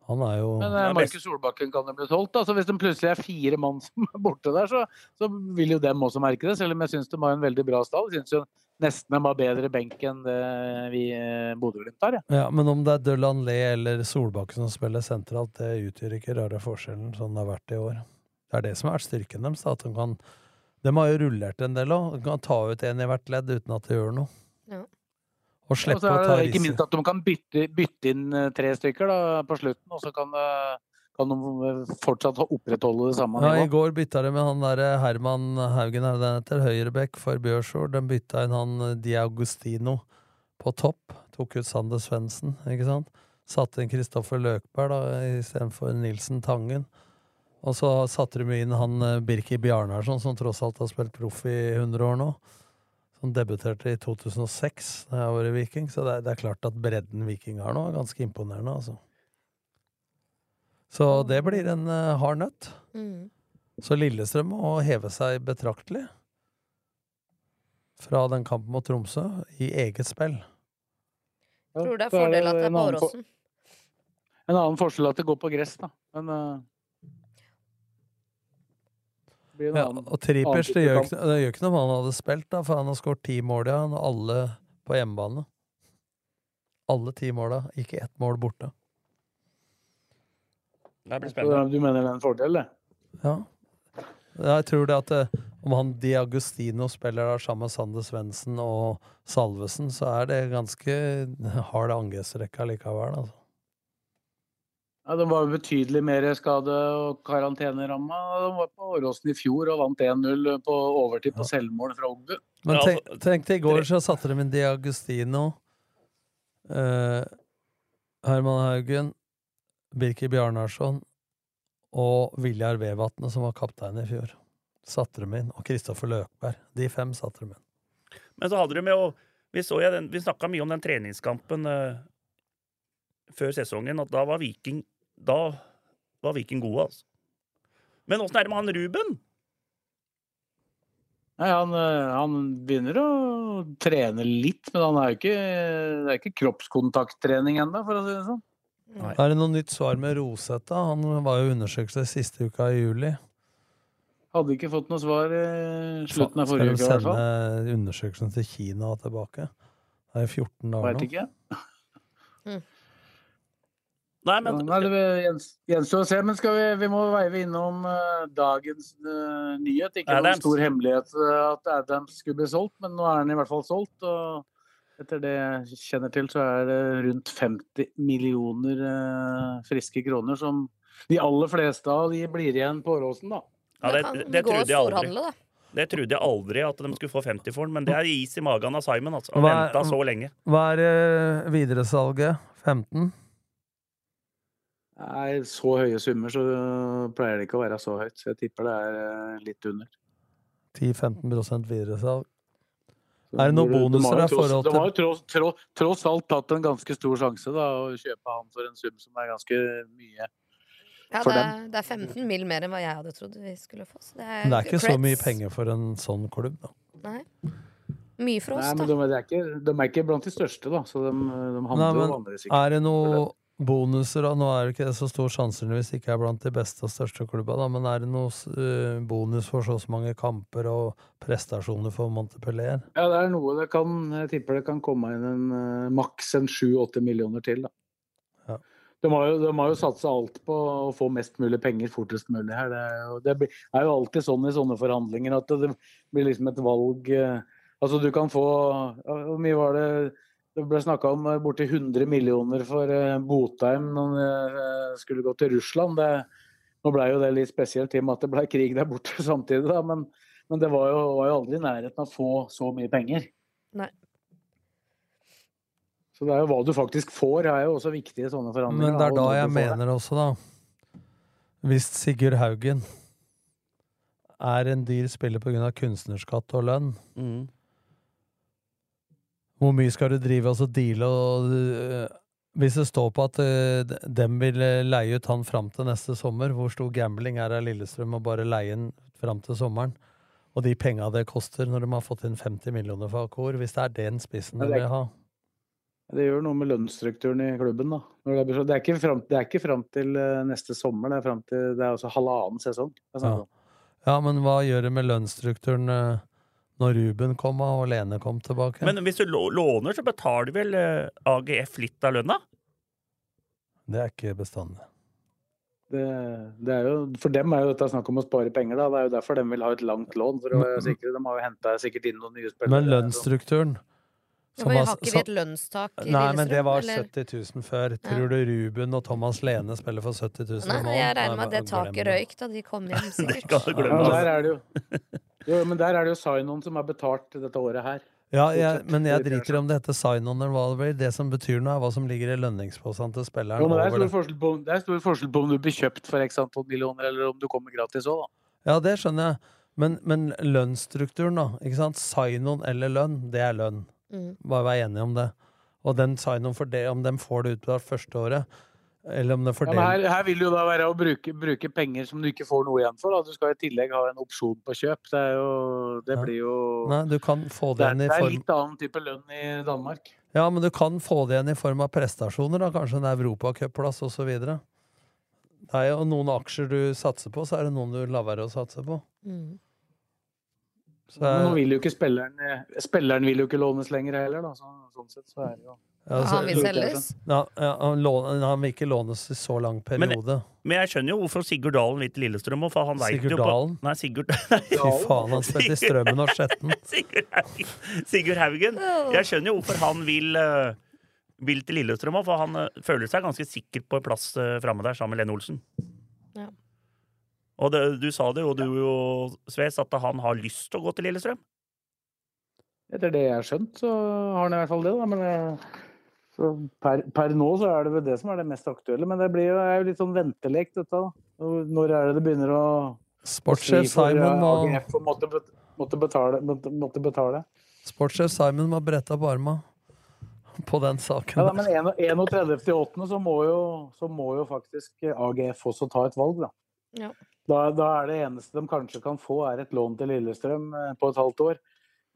Han er jo Men eh, Markus Solbakken kan jo bli solgt. Altså, hvis det plutselig er fire mann som er borte der, så, så vil jo dem også merke det. Selv om jeg syns de har en veldig bra stall. Jeg syns jo nesten de har bedre benk enn det vi eh, Bodø-Glimt har. Ja. ja, Men om det er Delanlé eller Solbakken som spiller sentralt, det utgjør ikke rare forskjellen, sånn det har vært i år. Det er det som har vært styrken deres. At de kan De har jo rullert en del òg. De kan ta ut en i hvert ledd uten at det gjør noe. Ja. Og slippe å ta det ikke minst at de kan bytte, bytte inn eh, tre stykker da, på slutten, og så kan, kan de eh, fortsatt opprettholde det samme Ja, I går bytta de med han der Herman Haugen, er det heter? Høyrebekk for Bjørsjord. De bytta inn han eh, Diagostino på topp. Tok ut Sander Svendsen, ikke sant? Satte inn Kristoffer Løkberg da, istedenfor Nilsen Tangen. Og så satte de inn han eh, Birki Bjarnarsson, som tross alt har spilt proff i 100 år nå. Som debuterte i 2006, da jeg var i Viking. Så det er, det er klart at bredden Viking har nå, er ganske imponerende, altså. Så det blir en uh, hard nøtt. Mm. Så Lillestrøm må heve seg betraktelig fra den kampen mot Tromsø i eget spill. Tror det er fordel at det er på Åråsen. En annen forskjell er at det går på gress, da. Men en Ja, annen- og Tripers, det gjør, ikke, det gjør ikke noe om han hadde spilt, da, for han har skåret ti mål, ja, og alle på hjemmebane. Alle ti måla, ikke ett mål borte. Det blir spennende. Du mener det er en fordel, det? Ja. Jeg tror det at eh, om han Diagostino spiller der sammen med Sander Svendsen og Salvesen, så er det ganske hard angrepsrekke likevel, altså. Ja, De var jo betydelig mer skade- og karanteneramma. De var på Åråsen i fjor og vant 1-0 på overtid på selvmål fra Ogbu. Men tenk, til, tenk deg, i går så satte de inn Diagostino, eh, Herman Haugen, Birki Bjarnarsson og Viljar Vevatnet, som var kaptein i fjor. Satte de inn. Og Kristoffer Løkberg. De fem satte de inn. Men så hadde de jo Vi, så jo den- vi snakka mye om den treningskampen eh, før sesongen, at da var Viking Da var Viking gode, altså. Men åssen er det med han Ruben? Nei, han, eh, han begynner å trene litt, men han er jo ikke, det er ikke kroppskontakttrening ennå, for å si det sånn. Er det noe nytt svar med Rosetta? Han var jo undersøkelse siste uka i juli. Hadde ikke fått noe svar i slutten av forrige uke, i hvert fall. sende undersøkelsen til Kina tilbake? Det er jo 14 dager Veit nå. ikke. Nei, men Nei, det gjens- gjenstår å se, men skal vi, vi må veive innom uh, dagens uh, nyhet. Ikke noen stor hemmelighet uh, at Adams skulle bli solgt, men nå er han i hvert fall solgt. Og etter det jeg kjenner til, så er det rundt 50 millioner friske kroner som de aller fleste av de blir igjen på Åråsen, da. Ja, det, det, det, trodde jeg aldri. Det trodde jeg aldri at de skulle få 50 for den, men det er is i magen av Simon. altså. Hva Han er- venta så lenge. Hva er videresalget? 15? Nei, så høye summer så pleier det ikke å være så høyt. Så jeg tipper det er eh, litt under. 10-15% videresalg? Er det noen bonuser i forhold til De har jo tross, tross, tross alt tatt en ganske stor sjanse da, å kjøpe han for en sum som er ganske mye Ja, for det, dem. er, det er 15 mill. mer enn hva jeg hadde trodd vi skulle få. Så det er, Men det er ikke så mye penger for en sånn klubb, da. Nei. Mye for oss, Nei, men da. de, de, er ikke, de er ikke blant de største, da. Så de, de Nei, handler jo men vanligvis ikke. er det noe bonuser, da? Nå er det ikke så stor sannsynligvis ikke er blant de beste og største klubba, da, men er det noe eh, bonus for så og så mange kamper og prestasjoner for Montepellier? Ja, det er noe det kan Jeg tipper det kan komme inn en eh, maks en sju-åtte millioner til, da. Ja. De har, jo, de har jo satsa alt på å få mest mulig penger fortest mulig her. Det er, jo, det er jo alltid sånn i sånne forhandlinger at det blir liksom et valg eh, Altså du kan få Hvor mye var det det ble snakka om eh, borti 100 millioner for eh, Botheim når han eh, skulle gå til Russland. Det, nå ble jo det litt spesielt i og med at det ble krig der borte samtidig, da, men, men det var jo, var jo aldri i nærheten av å få så mye penger. Nei. Så det er jo hva du faktisk får, er jo også viktig i sånne forhandlinger. Men det er da jeg det. mener også, da Hvis Sigurd Haugen er en dyr spiller pga. kunstnerskatt og lønn, Mm. Hvor mye skal du drive og deale og øh, Hvis det står på at uh, dem vil øh, leie ut han fram til neste sommer, hvor stor gambling er av Lillestrøm å bare leie han fram til sommeren? Og de penga det koster når de har fått inn 50 millioner for Akor, hvis det er den spissen de vil ha. Det gjør noe med lønnsstrukturen i klubben. da. Det, er, ikke fram, det er ikke fram til eh, neste sommer, det er, frem til, det er altså halvannen sesong. Ja. ja, men hva gjør det med lønnsstrukturen øh, når Ruben kom og Lene kom tilbake? Men hvis du låner, så betaler vel eh, AGF litt av lønna? Det er ikke bestandig. Det, det er jo, for dem er jo dette snakk om å spare penger. da. Det er jo derfor de vil ha et langt lån. for å sikre. De har jo henta sikkert inn noen nye spillere. Men lønnsstrukturen som har ikke vi et lønnstak i Nei, men det var eller? 70 000 før. Tror du Ruben og Thomas Lene spiller for 70 000 Nei, nei, jeg regner med at det taket det. røyk da de kom hjem, sikkert. Kan du Ja, glemme men der er det jo, jo, men der er det jo sign-on som er betalt dette året her. Ja, jeg, men jeg Det er driter om det heter sign-on eller hva det blir. Det som betyr noe, er hva som ligger i lønningsposen til spilleren. Jo, men det, er over stor det. på, det er stor forskjell på om du blir kjøpt for x antall millioner, eller om du kommer gratis òg, da. Ja, det skjønner jeg. Men, men lønnsstrukturen, da. ikke sant? Sign-on eller lønn, det er lønn. Mm. Bare vær enige om det. Og den sign-on for det, om de får det utbetalt første året, eller om det Ja, her, her vil jo da være å bruke, bruke penger som du ikke får noe igjen for. Da. Du skal i tillegg ha en opsjon på kjøp. Det, er jo, det Ja. blir jo Nei, du kan få det det er, igjen i det er litt annen type lønn i Danmark. Ja, men du kan få det igjen i form av prestasjoner, da. Kanskje en europacupplass osv. Det er jo noen aksjer du satser på, så er det noen du lar være å satse på. Mm. Så Men nå vil jo ikke spilleren eh, Spilleren vil jo ikke lånes lenger heller, da. Så, sånn sett så er det jo ja, altså, Han vil selges. ja, ja, han, låner, han vil ikke lånes i så lang periode. Men jeg skjønner jo hvorfor Sigurd Dalen vil til Lillestrøm. For han Sigurd jo på- Dalen? Nei, Sigurd Fy faen, han spilte i Strømmen og Skjetten. Sigurd Haugen. Sigurd Haugen. Jeg skjønner jo hvorfor han vil, eh, vil til Lillestrøm, òg, for han eh, føler seg ganske sikker på en plass framme der sammen med Lene Olsen. Og det, du sa det jo, du jo, Sves, at han har lyst til å gå til Lillestrøm. Etter det jeg har skjønt, så har han i hvert fall det, da. Men eh, Så per, per nå så er det vel det som er det mest aktuelle. Men det blir jo, er jo litt sånn ventelek, dette. da. Når- er det det begynner å Sportssjef for, Simon og AGF og måtte, måtte, betale, måtte, måtte betale? sportssjef Simon må bretta på arma på den saken. Ja, da, men 31.8. så må jo, så må jo faktisk AGF også ta et valg, da. Ja. Da, da er det eneste de kanskje kan få, er et lån til Lillestrøm eh, på et halvt år.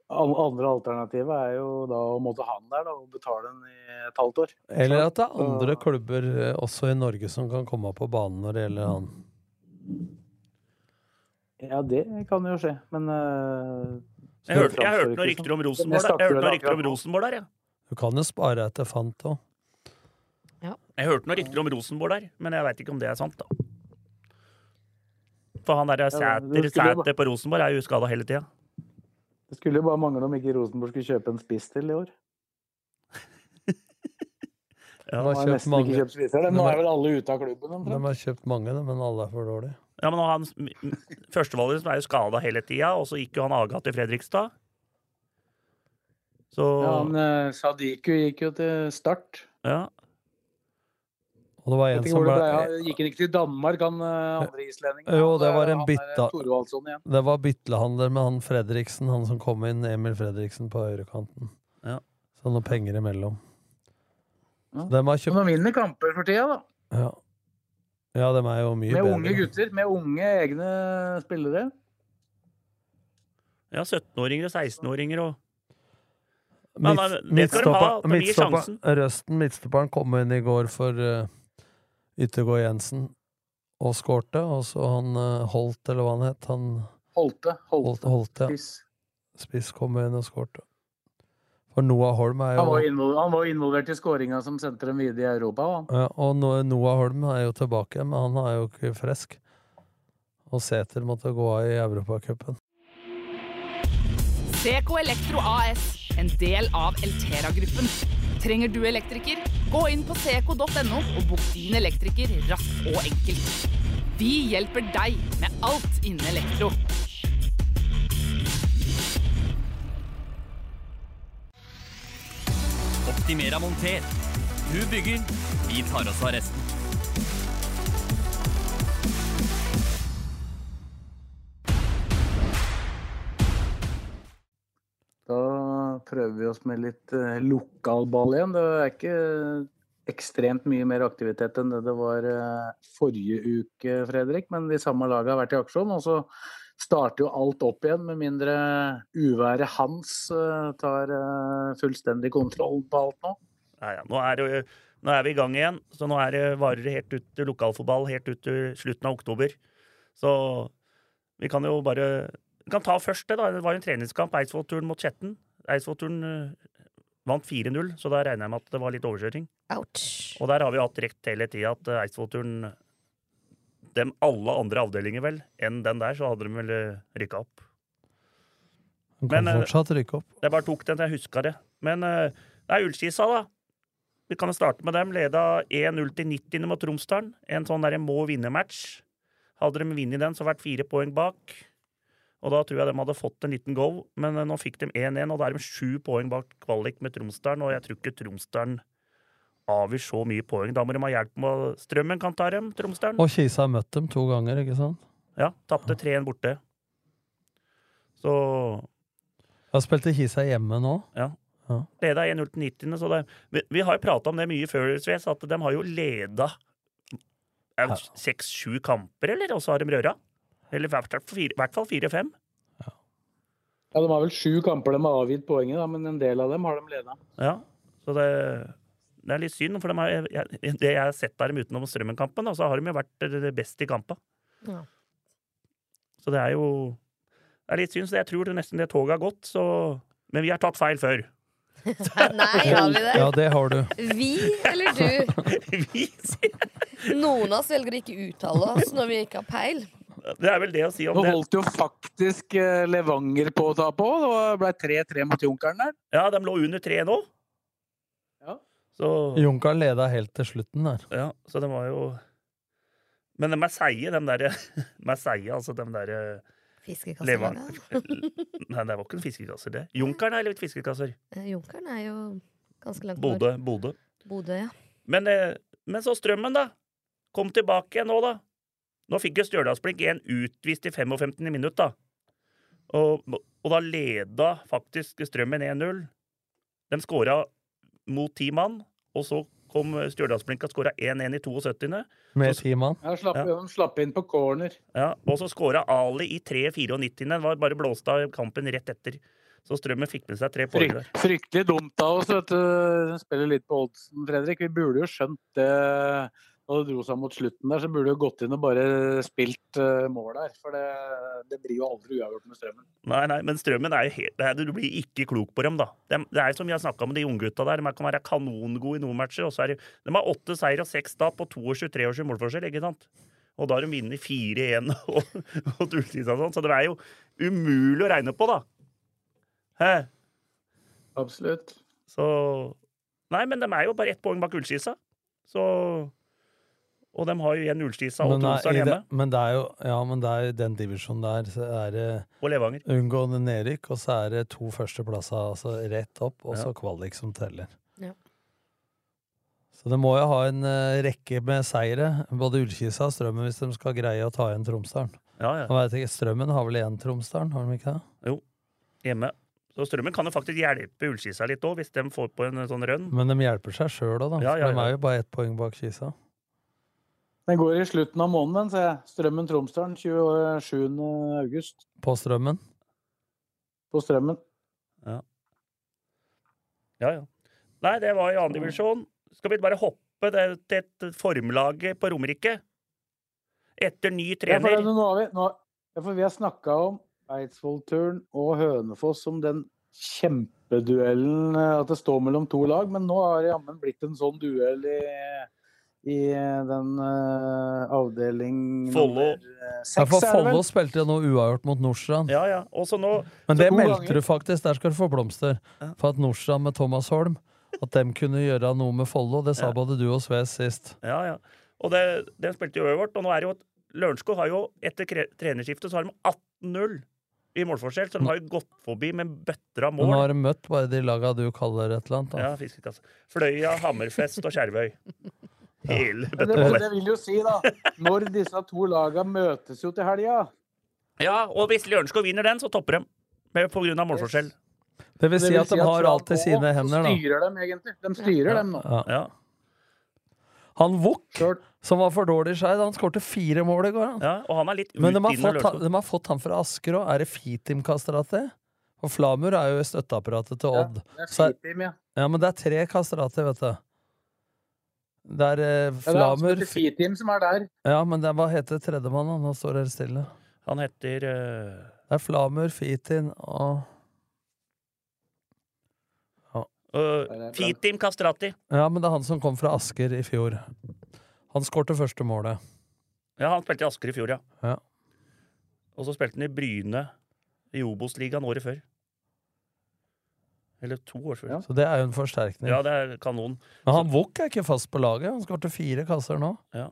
Andre alternativet er jo da å måtte ha den der da, og betale den i et halvt år. Eller at det er andre klubber eh, også i Norge som kan komme på banen når det gjelder han. Ja, det kan jo skje, men uh, Jeg hørte, jeg hørte noen rykter om Rosenborg der. Jeg hørte noen rykter om Rosenborg der, ja. Du kan jo spare etter fant òg. Jeg hørte noen rykter om Rosenborg der, men jeg veit ikke om det er sant, da. For han derre Sæter, Sæter på Rosenborg er jo skada hele tida. Det skulle jo bare mangle om ikke Rosenborg skulle kjøpe en spiss til i år. Ja, De har har kjøpt nesten mange. ikke kjøpt spisser. Nå er vel alle ute av klubben De har kjøpt mange, men alle er for dårlige. Ja, men han, Førstevalget er jo skada hele tida, og så gikk jo han Aga til Fredrikstad. Så Ja, han, eh, Sadiku gikk jo til start. ja. Og det var en som det ble ble, Gikk han ikke til Danmark, han eh, andre islendingen? Jo, det er- var en bytta Det var byttehandler med han Fredriksen, han som kom inn, Emil Fredriksen, på høyrekanten. Ja. Så noen penger imellom. Ja. Så dem har kjøpt de vinner kamper for tida, da. Ja, ja dem er jo mye Med bedre. unge gutter. Med unge egne spillere. ja 17-åringer og 16-åringer og Midt, Men, men, det skal de ha, midtstopper- at de gir midtstopper- Røsten, midtstopperen, kom inn i går for uh, Yttergård Jensen og skårte. Og så han eh, Holt, eller hva han het. Han Holte. Holte, Holte. Holt ja. Spiss. Spiss kom inn og skårte. For Noah Holm er Han var, jo han var involvert i skåringa som sendte dem videre i Europa. Han. ja, Og Noah Holm er jo tilbake men han er jo ikke frisk. Og Sæter måtte gå av i Europacupen. Seco Elektro AS, en del av Eltera-gruppen. Trenger du elektriker? Gå inn på seco.no og bok din elektriker raskt og enkelt. Vi hjelper deg med alt innen elektro. Optimera monter. Du bygger, vi tar oss av resten. Prøver vi oss med litt uh, lokalball igjen. Det er ikke ekstremt mye mer aktivitet enn det det var eh, forrige uke, Fredrik. Men de samme lagene har vært i aksjon. Og så starter jo alt opp igjen, med mindre uværet Hans eh, tar eh, fullstendig kontroll på alt nå. Ja, ja. Nå, er det, nå er vi i gang igjen, så nå er det varer helt ut til lokalfotball helt ut til slutten av oktober. Så vi kan jo bare Vi kan ta først det, da. Det var jo en treningskamp, Eidsvoll-turen mot Skjetten. Eidsvoll-turen eh, vant 4-0, så da regner jeg med at det var litt overkjøring. Ouch. Og der har vi hatt rekt hele tida at eh, Eidsvoll-turen dem alle andre avdelinger, vel, enn den der, så hadde de vel rykka opp. De kan Men, eh, fortsatt rykke opp. Jeg bare tok den til jeg huska det. Men eh, det er Ullskisa, da. Vi kan jo starte med dem. Leda 1-0 til 90. mot Tromsdalen. En sånn derre må vinne-match. Hadde de vunnet den, så vært fire poeng bak. Og da tror jeg de hadde fått en liten go, men eh, nå fikk de 1-1, og da er de sju poeng bak kvalik med Tromsdalen, og jeg tror ikke Tromsdalen avgir så mye poeng. Da må de ha hjelp med Strømmen kan ta dem, Tromsdalen. Og Kisa har møtt dem to ganger, ikke sant? Ja, tapte 3-1 borte. Så Jeg spilte Kisa hjemme nå. Ja. Ja. Leda 1-0 til 90. Så det, vi, vi har jo prata om det mye før, Sves, at de har jo leda seks-sju kamper, eller? Og så har de røra. Eller i hvert fall fire-fem. Ja, De har vel sju kamper de har avgitt poenget, da, men en del av dem har de leda. Ja, så det, det er litt synd, for de har, jeg, det jeg har sett av dem utenom Strømmen-kampen, så har de jo vært det best i kampa. Ja. Så det er jo det er litt synd, så jeg tror det nesten det toget har gått, så Men vi har tatt feil før. Nei, har vi det? Ja, det har du. Vi eller du? Noen av oss velger å ikke uttale oss når vi ikke har peil. Det er vel det å si om Nå det. holdt jo faktisk eh, Levanger på å ta på. Det ble 3-3 mot Junkeren der. Ja, de lå under tre nå. Ja. Så Junkeren leda helt til slutten der. Ja, så det var jo Men de er seige, de derre De er seige, altså, de derre Fiskekasser? Nei, det var ikke en fiskekasser, det. Junkeren er litt fiskekasser. Eh, Junkeren er jo ganske langt Bodø. Bodø. Bodø, ja. Men, eh, men så Strømmen, da. Kom tilbake igjen nå, da. Nå fikk jo Stjørdalsblink 1 utvist i 55. minutt, da. Og, og da leda faktisk Strømmen 1-0. De skåra mot ti mann, og så kom Stjørdalsblink og skåra 1-1 i 72. Med ti mann. Ja, slapp, Ja. De slapp inn på corner. Ja, og så skåra Ali i 3-94. Den var bare blåst av kampen rett etter. Så Strømmen fikk med seg tre poeng der. Fryktelig dumt av oss, vet du. Spiller litt på oddsen, Fredrik. Vi burde jo skjønt det når det dro seg mot slutten der, så burde du gått inn og bare spilt uh, mål der. For det, det blir jo aldri uavgjort med Strømmen. Nei, nei, men Strømmen er jo helt det er, Du blir ikke klok på dem, da. Det, det er jo som vi har snakka om de unggutta der. De kan være kanongode i noen matcher. Og så er de, de har åtte seier og seks tap og 22-23 målforskjell, ikke sant? Og da har de vunnet 4-1 og, og tulltid og sånn. Så det er jo umulig å regne på, da. Hæ? Absolutt. Så Nei, men de er jo bare ett poeng bak Ullskisa. Så Og de har jo igjen Ullskisa og Tromsdalen i det, hjemme. men det er jo Ja, men det er den divisjonen der, så er det Og Levanger. unngående nedrykk, og så er det to førsteplasser altså rett opp, og så Ja. kvalik som teller. Ja. Så det må jo ha en uh, rekke med seire, både Ullkisa og Strømmen, hvis de skal greie å ta igjen Tromsdalen. Ja, ja. Ikke, Strømmen har vel igjen Tromsdalen, har de ikke det? Jo. Hjemme. Så Strømmen kan jo faktisk hjelpe Ullskisa litt òg, hvis de får på en sånn rønn. Men de hjelper seg sjøl òg, da. Ja, ja, for De er jo bare ett poeng bak Kisa. Den går i slutten av måneden, ser jeg. Strømmen-Tromsdalen 27. august. På Strømmen. På Strømmen. Ja. ja, ja. Nei, det var i andredivisjon. Skal vi bare hoppe til et formlaget på Romerike? Etter ny Ja, for trener. har vi, nå, ja, for vi har snakka om Eidsvollturen og Hønefoss som den kjempeduellen eh, At det står mellom to lag, men nå har det jammen blitt en sånn duell i, i den uh, avdeling Follo. eh, Ja, for Follo spilte noe uavgjort mot Nordstrand. Ja, ja. Nå Men det meldte ganger- du faktisk, der skal du få blomster. For at Nordstrand med Thomas Holm, at dem kunne gjøre noe med Follo. Det sa Ja. både du og Sves sist. Ja, ja. Og det, den spilte jo øvert, og nå er det jo at Lørenskog har jo etter kre- trenerskiftet så har de 18-0 i målforskjell, så de har jo gått forbi med bøtter av mål. nå har de møtt bare de laga du kaller et eller annet. Da. Ja, fiskekasse. Fløya, Hammerfest og Skjervøy. Hele dette det, bøtteballet. det vil jo si, da, når disse to laga møtes jo til helga Ja, og hvis Lørenskog vinner den, så topper de. Med, på grunn av målforskjell. Det vil si at de har alt i sine hender, da. styrer dem, egentlig. De styrer dem nå. Ja. Ja. Han Vuk, som var for dårlig i Skeid, han skårte fire mål i går. Han. ja, og han er litt Men de har, fått, han- de har fått han fra Asker òg. Er det Fitim Kastrati? Og Flamur er jo i støtteapparatet til Odd. Det er Så er- Fitim, ja. ja, men det er tre Kastrati, vet du. Det er eh, Ja, det er han som Flamur Fitim som er der. Ja, men det, hva heter tredjemann? da? Nå står det helt stille. Han heter eh, Det er Flamur, Fitin og uh, Fitim Kastrati. Ja, men det er han som kom fra Asker i fjor. Han skårte første målet. Ja, han spilte i Asker i fjor, ja. Ja. Og så spilte han i Bryne i Obos-ligaen året før. Eller to år før. Så det er jo en forsterkning. Ja, det er kanon. Men han Wook er ikke fast på laget. Han skårte fire kasser nå. Ja.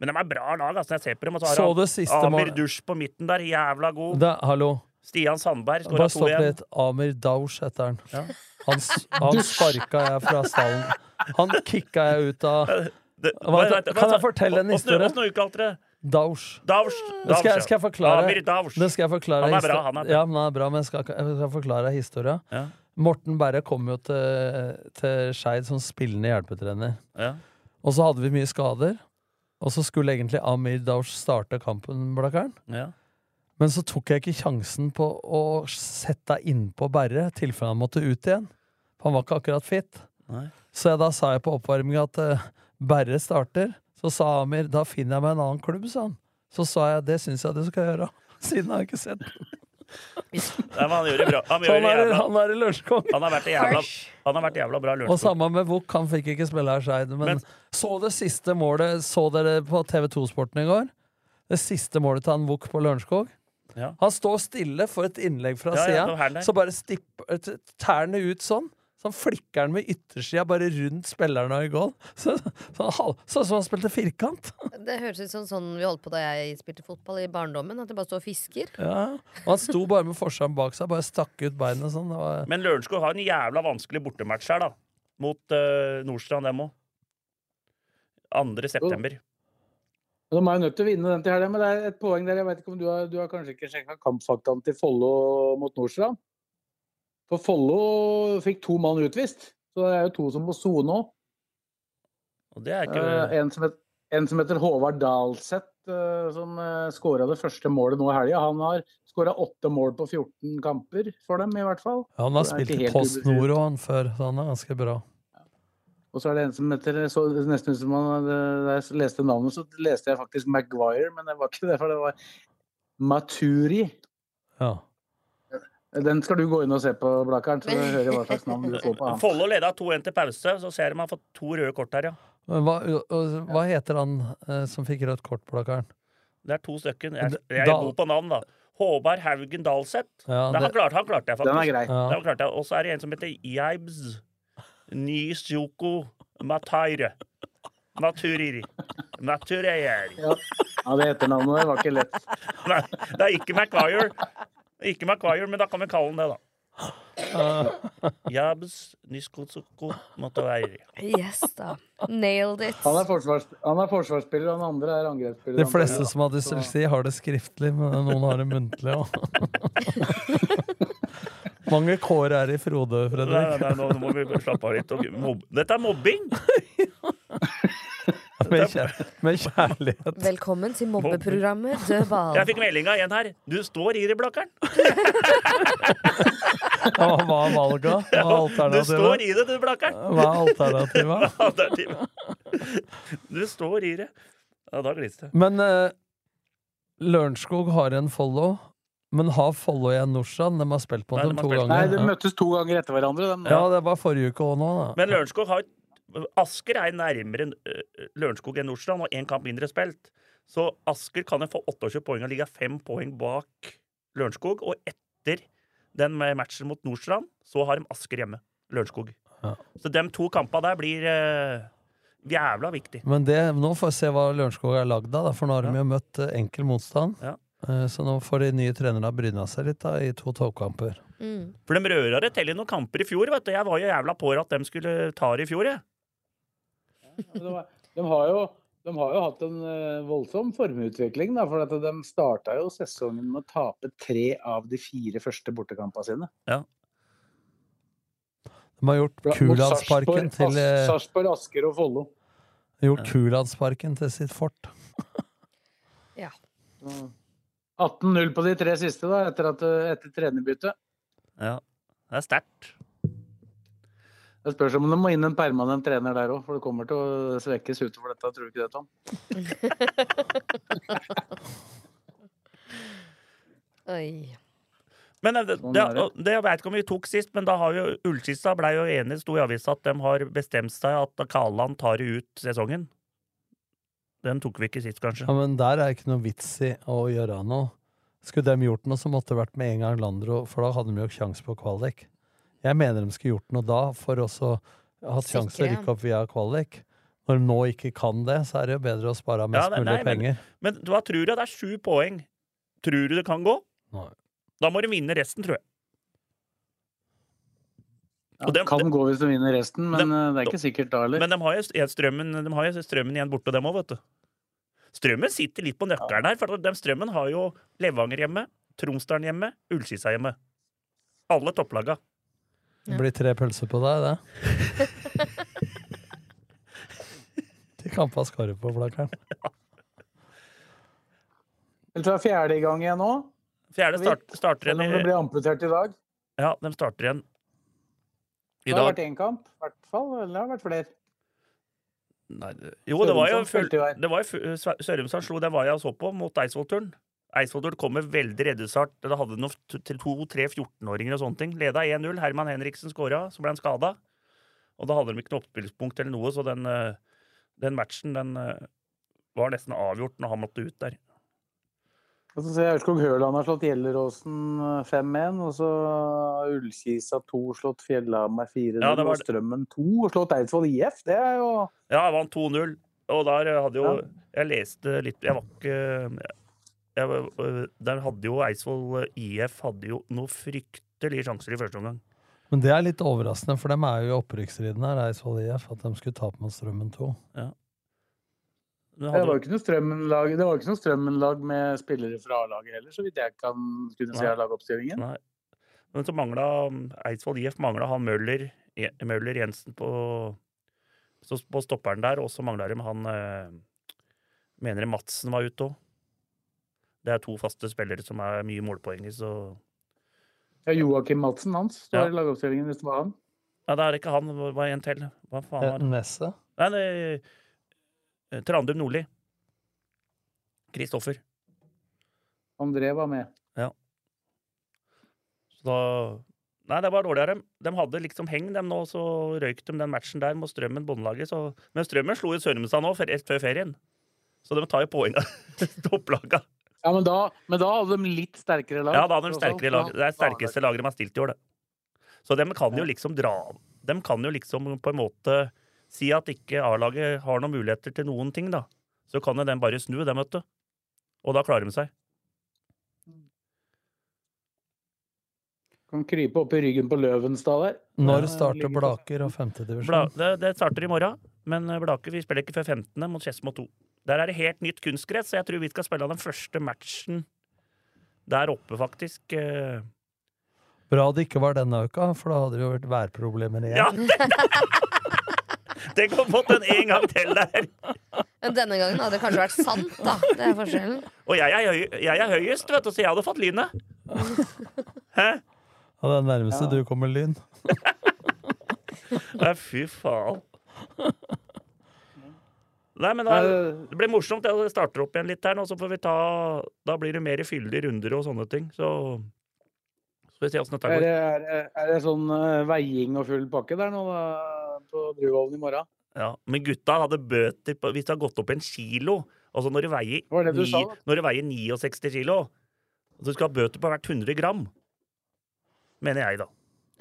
Men de er bra lag, altså, når jeg ser på dem. Og så Så har du han siste Amir Dusj på midten der, jævla god. Da, hallo. Stian Sandberg skåra Bare stopp litt. Amir Dausch heter han. Ja. Han, han sparka jeg fra stallen. Han kicka jeg ut av Det- Hva- Kan jeg fortelle en historie? Åssen uttalte dere det? Dausch. Dausch. Det skal, jeg- skal jeg forklare Amir Dausch. Det skal jeg forklare Han er bra, han er bra. Ja, han er bra, men jeg skal, jeg skal forklare historia. Ja. Morten Berre kom jo til, til Skeid som spillende hjelpetrener. Ja. Og så hadde vi mye skader. Og så skulle egentlig Amir Dausch starte kampen, Blakkaren. Ja. Men så tok jeg ikke sjansen på å sette deg innpå Berre, i tilfelle han måtte ut igjen. For han var ikke akkurat fit. Nei. Så jeg, da sa jeg på oppvarminga at uh, Berre starter. Så sa Amir da finner jeg meg en annen klubb, sa han. Så sa jeg det syns jeg du skal gjøre. Siden har jeg ikke sett den. Nei, men han gjør det bra. Han, gjør han det er, jævla, han er i Lørenskog. han han har vært jævla bra Og Lørenskog. samme med Vuk, han fikk ikke spille her Skeid. Men, Men- så det siste målet Så dere på TV2-sporten i går? Det siste målet til han Vuk på Lørenskog? Ja. Han står stille for et innlegg fra Ja, ja, sida, der. så bare stipper t- tærne ut sånn. Så flikker han med yttersida bare rundt spillerne i goal. Så, så, så Sånn som han spilte firkant. Det høres ut som sånn vi holdt på da jeg spilte fotball i barndommen. At det bare står fisker. Ja. Og han sto bare med forskjerm bak seg, bare stakk ut beinet sånn. Det var, Men Lørenskog har en jævla vanskelig bortematch her, da. mot uh, Nordstrand, dem òg. 2. september. De er jo nødt til å vinne den til helga, men det er et poeng der. Jeg vet ikke om du har, du har kanskje ikke sjekka kampfaktaene til Follo mot Nordstrand? For Follo fikk to mann utvist, så det er jo to som må sone òg. Og det er ikke uh, en, som heter, en som heter Håvard Dalseth, uh, som uh, skåra det første målet nå i helga. Han har skåra åtte mål på 14 kamper for dem, i hvert fall. Ja, han har spilt i Post Nord og han før, så han er ganske bra. Og så er det en som heter så, Nesten som eh, Da jeg leste navnet, så leste jeg faktisk Maguire, men det var ikke det, for det var Maturi. Ja. Den skal du gå inn og se på, Blakkaren, så du hører hva slags navn du får på han. Follo leda 2-1 til pause, så ser de har fått to røde kort her, ja. Men hva, hva heter han eh, som fikk rødt kort, Blakkaren? Det er to stykker. Jeg, jeg er god på navn, da. Håvard Haugen Dalseth. Ja, Det- han, det- klarte, han klarte jeg faktisk. Den er grei. Ja. Klarte jeg. Og så er det en som heter Jaibs Nisjoko Mataire. Naturiri. Natureri. Ja, ja det etternavnet var ikke lett. Nei, det er ikke Maguire. Ikke Maguire, men da kan vi kalle den det, da. Jabs Niskotsuko Mataire. Yes, da. Nailed it. Han er, forsvars, han er forsvarsspiller, han andre er angrepsspiller. De fleste som har dysleksi, har det skriftlig, men noen har det muntlig òg. Mange kår er i Frode, Nei, nei, nei, nå må vi slappe av litt. Dette er mobbing! Med, kjær med kjærlighet. Velkommen til mobbeprogrammet Dødball. Jeg fikk meldinga igjen her. Du står i reblakkeren! Hva var valga? Hva er Du står alternativet? i det, du, blakkeren! Hva er alternativet? Alternativet. Du står i det. Ja, da gliste det. Men uh, Lørenskog har en follow. Men har Follo igjen Norsan? De har spilt på dem to spilt- ganger. Nei, de møttes to ganger etter hverandre. De. Ja, det var forrige uke òg nå, da. Men Lørenskog har Asker er nærmere Lørenskog enn Nordstrand, og én kamp mindre spilt. Så Asker kan jo få 28 poeng og ligge fem poeng bak Lørenskog. Og etter den matchen mot Nordstrand, så har de Asker hjemme. Lørenskog. Ja. Så de to kampene der blir uh, jævla viktig. Men det, nå får vi se hva Lørenskog er lagd av, for nå har de Ja. jo møtt enkel motstand. Ja. Så nå får de nye trenerne bryna seg litt da, i to toppkamper. Mm. For de rørere til i noen kamper i fjor, vet du. Jeg var jo jævla på at de skulle ta det i fjor, jeg. De, de, har jo, de har jo hatt en eh, voldsom formutvikling, da, for at de starta jo sesongen med å tape tre av de fire første bortekampene sine. De har gjort Kulandsparken til, eh, Sarpsborg, Asker og Follo. gjort Kulandsparken til sitt fort. Ja. 18-0 på de tre siste da, etter, at, eh, etter trenerbyttet. Ja. Det er sterkt. Det spørs om det må inn en permanent trener der òg, for det kommer til å svekkes utover dette. Tror du ikke det, Tom? Oi. Men det, Sånn det, det. det jeg vet ikke om vi tok sist, men da har jo Ullskissa blei jo enig, sto i avisa at de har bestemt seg at Kaland tar ut sesongen. Den tok vi ikke sist, kanskje. Ja, men der er ikke noe vits i å gjøre noe. Skulle de gjort noe, så måtte det vært med en gang Landro, for da hadde de jo sjanse på kvalik. Jeg mener de skulle gjort noe da, for også ha sjanse til å rykke opp via kvalik. Når de nå ikke kan det, så er det jo bedre å spare av mest Ja, nei, mulig nei, men- penger. Men hva tror du? Det er sju poeng. Tror du det kan gå? Nei. Da må de vinne resten, tror jeg. Ja, Og kan gå hvis de vinner resten, men dem- eh, det er ikke sikkert da heller. Men de har jo strømmen, de har jo strømmen igjen borte, dem òg, vet du. Strømmen sitter litt på nøkkelen her, for de strømmen har jo Levanger hjemme, Tromsdalen hjemme, Ullskissa hjemme. Alle topplaga. Det blir tre pølser på deg, det. De kampa skal du på, Jeg tror det er fjerde i gang igjen nå. Fjerde start, starter Selv om det igjen blir amputert i dag. Ja, de starter igjen i Det har dag. vært én kamp, i hvert fall. Eller det har vært flere. Nei, det- jo, det var jo Sørumsand full, spilte det var jo Sørumsand slo, det var jeg og så på, mot Eidsvollturen. Eidsvollturen kom med veldig reddesart. Det hadde noen to- til to, tre 14-åringer og sånne ting. Leda 1-0. Herman Henriksen skåra, så ble han skada. Og da hadde de ikke noe oppspillspunkt eller noe, så den, eh, den matchen den eh, var nesten avgjort når han måtte ut der. Og så ser jeg Aurskog Høland har slått Gjelleråsen eh, 5-1, og så Ullkisa 2 slått Fjellhamar 4-0, Ja, og Strømmen 2 og slått Eidsvoll IF. Det er jo Ja, jeg vant 2-0. Og der eh, hadde jo Ja. Jeg leste litt Jeg var ikke Der hadde jo Eidsvoll IF hadde jo noen fryktelige sjanser i første omgang. Men det er litt overraskende, for dem er jo i opprykksstriden her, Eidsvoll IF, at de skulle tape mot Strømmen 2. Ja. Det var ikke noe Strømmen-lag Det var jo ikke noe Strømmen-lag med spillere fra A-laget heller, så vidt jeg kan kunne se Nei. av lagoppstillingen. Nei. Men så mangla Eidsvoll IF mangla han Møller, Møller Jensen på, på stopperen der, og så mangla de han eh, Mener Madsen var ute òg. Det er to faste spillere som er mye målpoeng i, så Ja, Joakim Madsen hans står Ja. i lagoppstillingen hvis det var han. Ja, det er ikke han. Det var en til. Hva faen var det? Nesse? Nei, det eh, Trandum Nordli. Kristoffer. André var med. Ja. Så da Nei, det var dårlig av dem. De hadde liksom heng, dem nå, så røyk de den matchen der mot Strømmen båndlaget. Så... Men Strømmen slo jo Sørumsand nå, rett før ferien. Så de tar jo poeng av topplaga. Ja, men da, men da hadde de litt sterkere lag. Ja, da hadde de sterkere lag. Det er sterkeste laget de har stilt i år, det. Så de kan jo liksom dra De kan jo liksom på en måte si at ikke A-laget har noen muligheter til noen ting, da. Så kan jo de bare snu, dem, vet du. Og da klarer de seg. Kan krype opp i ryggen på Løvenstad der. Når starter Blaker og femtedivisjon? Bla, det, det starter i morgen, men Blaker vi spiller ikke før 15. mot Skedsmo 2. Der er det helt nytt kunstgress, så jeg tror vi skal spille den første matchen der oppe, faktisk. Bra det ikke var denne uka, for da hadde det jo vært værproblemer igjen. Ja! Tenk å ha fått den en gang til der! Men denne gangen hadde det kanskje vært sant, da. Det er forskjellen. Og jeg er, høy, jeg er høyest, vet du, så jeg hadde fått lynet. Hæ? Ja, det er nærmeste du kommer lyn. Nei, fy faen. Nei, men da, Det blir morsomt. Jeg starter opp igjen litt her nå, så får vi ta Da blir det mer fyldige runder og sånne ting. Så så vi se åssen dette Er går. det, er, det- er det sånn eh, veiing og full pakke der nå da, på Bruvollen i morgen? Ja, men gutta hadde bøter på, hvis det har gått opp en kilo. Altså når det veier, det du ni, sa, da? når det veier 69 kilo. Så skal du ha bøter på hvert 100 gram. Mener jeg, da.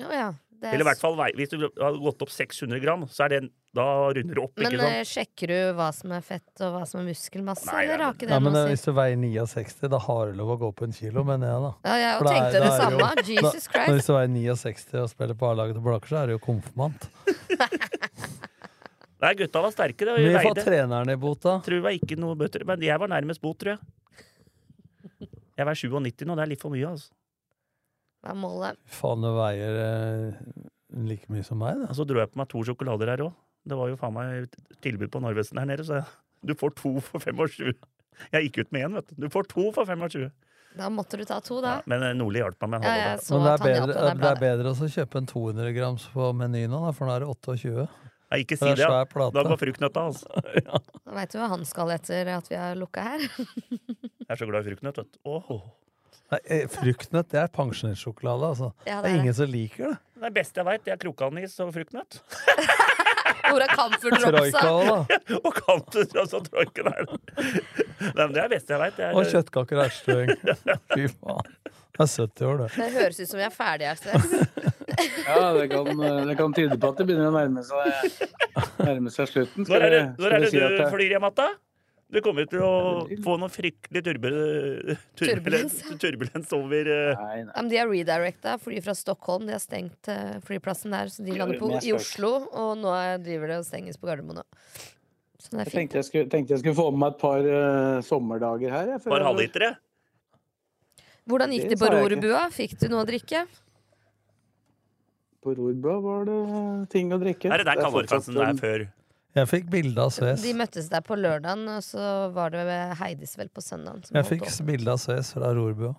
Ja, ja. Det er Eller i hvert fall hvis du har gått opp 600 gram, så er det, da runder du opp. Men ikke sant? Men sjekker du hva som er fett og hva som er muskelmasse? Nei, eller har ikke det nei, men noe eh, hvis du veier 69, da har du lov å gå på en kilo, mener jeg, da. Ja, jeg For det, er- tenkte det er samme. jo- Jesus da, Christ. Hvis du veier 69 og spiller på A-laget til Blaker, så er du jo konfirmant. Nei, gutta var sterke. Det, Vi får treneren i bot, da. Tror det var ikke noe bøter. Men jeg var nærmest bot, tror jeg. Jeg var 97 nå, det er litt for mye, altså. Hva er målet? Faen, du veier eh, like mye som meg, da. Og så dro jeg på meg to sjokolader her òg. Det var jo faen meg tilbud på Narvesen her nede, så jeg, du får to for 25. Jeg gikk ut med én, vet du. Du får to for 25. Da måtte du ta to, da. Men eh, Nordli hjalp meg med en Ja, da. så Men det er bedre, det er det er bedre å kjøpe en 200 grams på menyen nå, da, for nå er det 28. Nei, ikke si det er det. ja. Da går fruktnøtta, altså. Da veit du hva han skal etter at vi har lukka her. Jeg er så glad i fruktnøtt, vet du. Oh. Nei, eh, fruktnøtt det er pensjonistsjokolade, altså. Ja, det det er er ingen som liker det. Det beste jeg veit, er krokanis og fruktnøtt. Hvor Camphor Troika Dropsa? òg, da. og camferdropsa-troika der. Nei, men det er det beste jeg veit. Og kjøttkaker og ertstuing. Fy faen. Det er 70 år, det. Det høres ut som vi er ferdige her, Stress. Ja, det kan, det kan tyde på at det begynner å nærme seg, nærme seg slutten. Når er det, når er det vi si at du det- flyr hjem igjen? Du kommer til å få noe fryktelig turbu turbulens, turbulens over uh... nei, nei. de er redirecta fly fra Stockholm. De har stengt eh, flyplassen der, så de lander på i Oslo. Og nå er- driver det og stenges på Gardermoen. nå. Så det er Jeg tenkte jeg skulle, tenkte jeg skulle få med meg et par uh, sommerdager her. Et par halvlitere. Hvordan gikk Det det på rorbua? Fikk du noe å drikke? På rorbua var det ting å drikke. Er det der er Kalvorfansen er um, før? Jeg fikk bilde av Sves. De møttes der på lørdagen, og så var det Heidis Heidisvel på søndagen. som Jeg fikk bilde av Sves fra rorbua.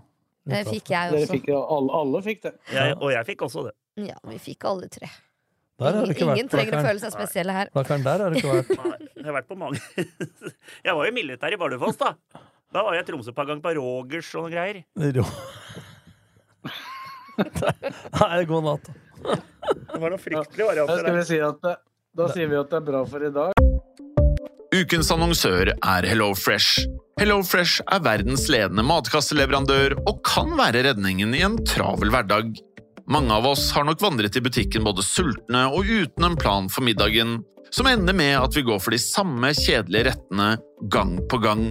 Det fikk jeg Dere også. fikk, alle, alle fikk det. Ja, og jeg fikk også det. Ja, vi fikk alle tre. Der har du ikke Ingen vært, trenger å føle seg spesielle her. Blakkaren, der har du ikke vært. Nei, jeg har vært på mange. Jeg var jo militær i Bardufoss, da. Da var jeg i Tromsø på gang på Rogers og noen greier. Ro. Nei, god natt. Det var noe fryktelig variant. Ja, skal vi si at det, da sier vi at det er bra for i dag. Ukens annonsør er HelloFresh. HelloFresh er verdens ledende matkasseleverandør og kan være redningen i en travel hverdag. Mange av oss har nok vandret i butikken både sultne og uten en plan for middagen, som ender med at vi går for de samme kjedelige rettene gang på gang.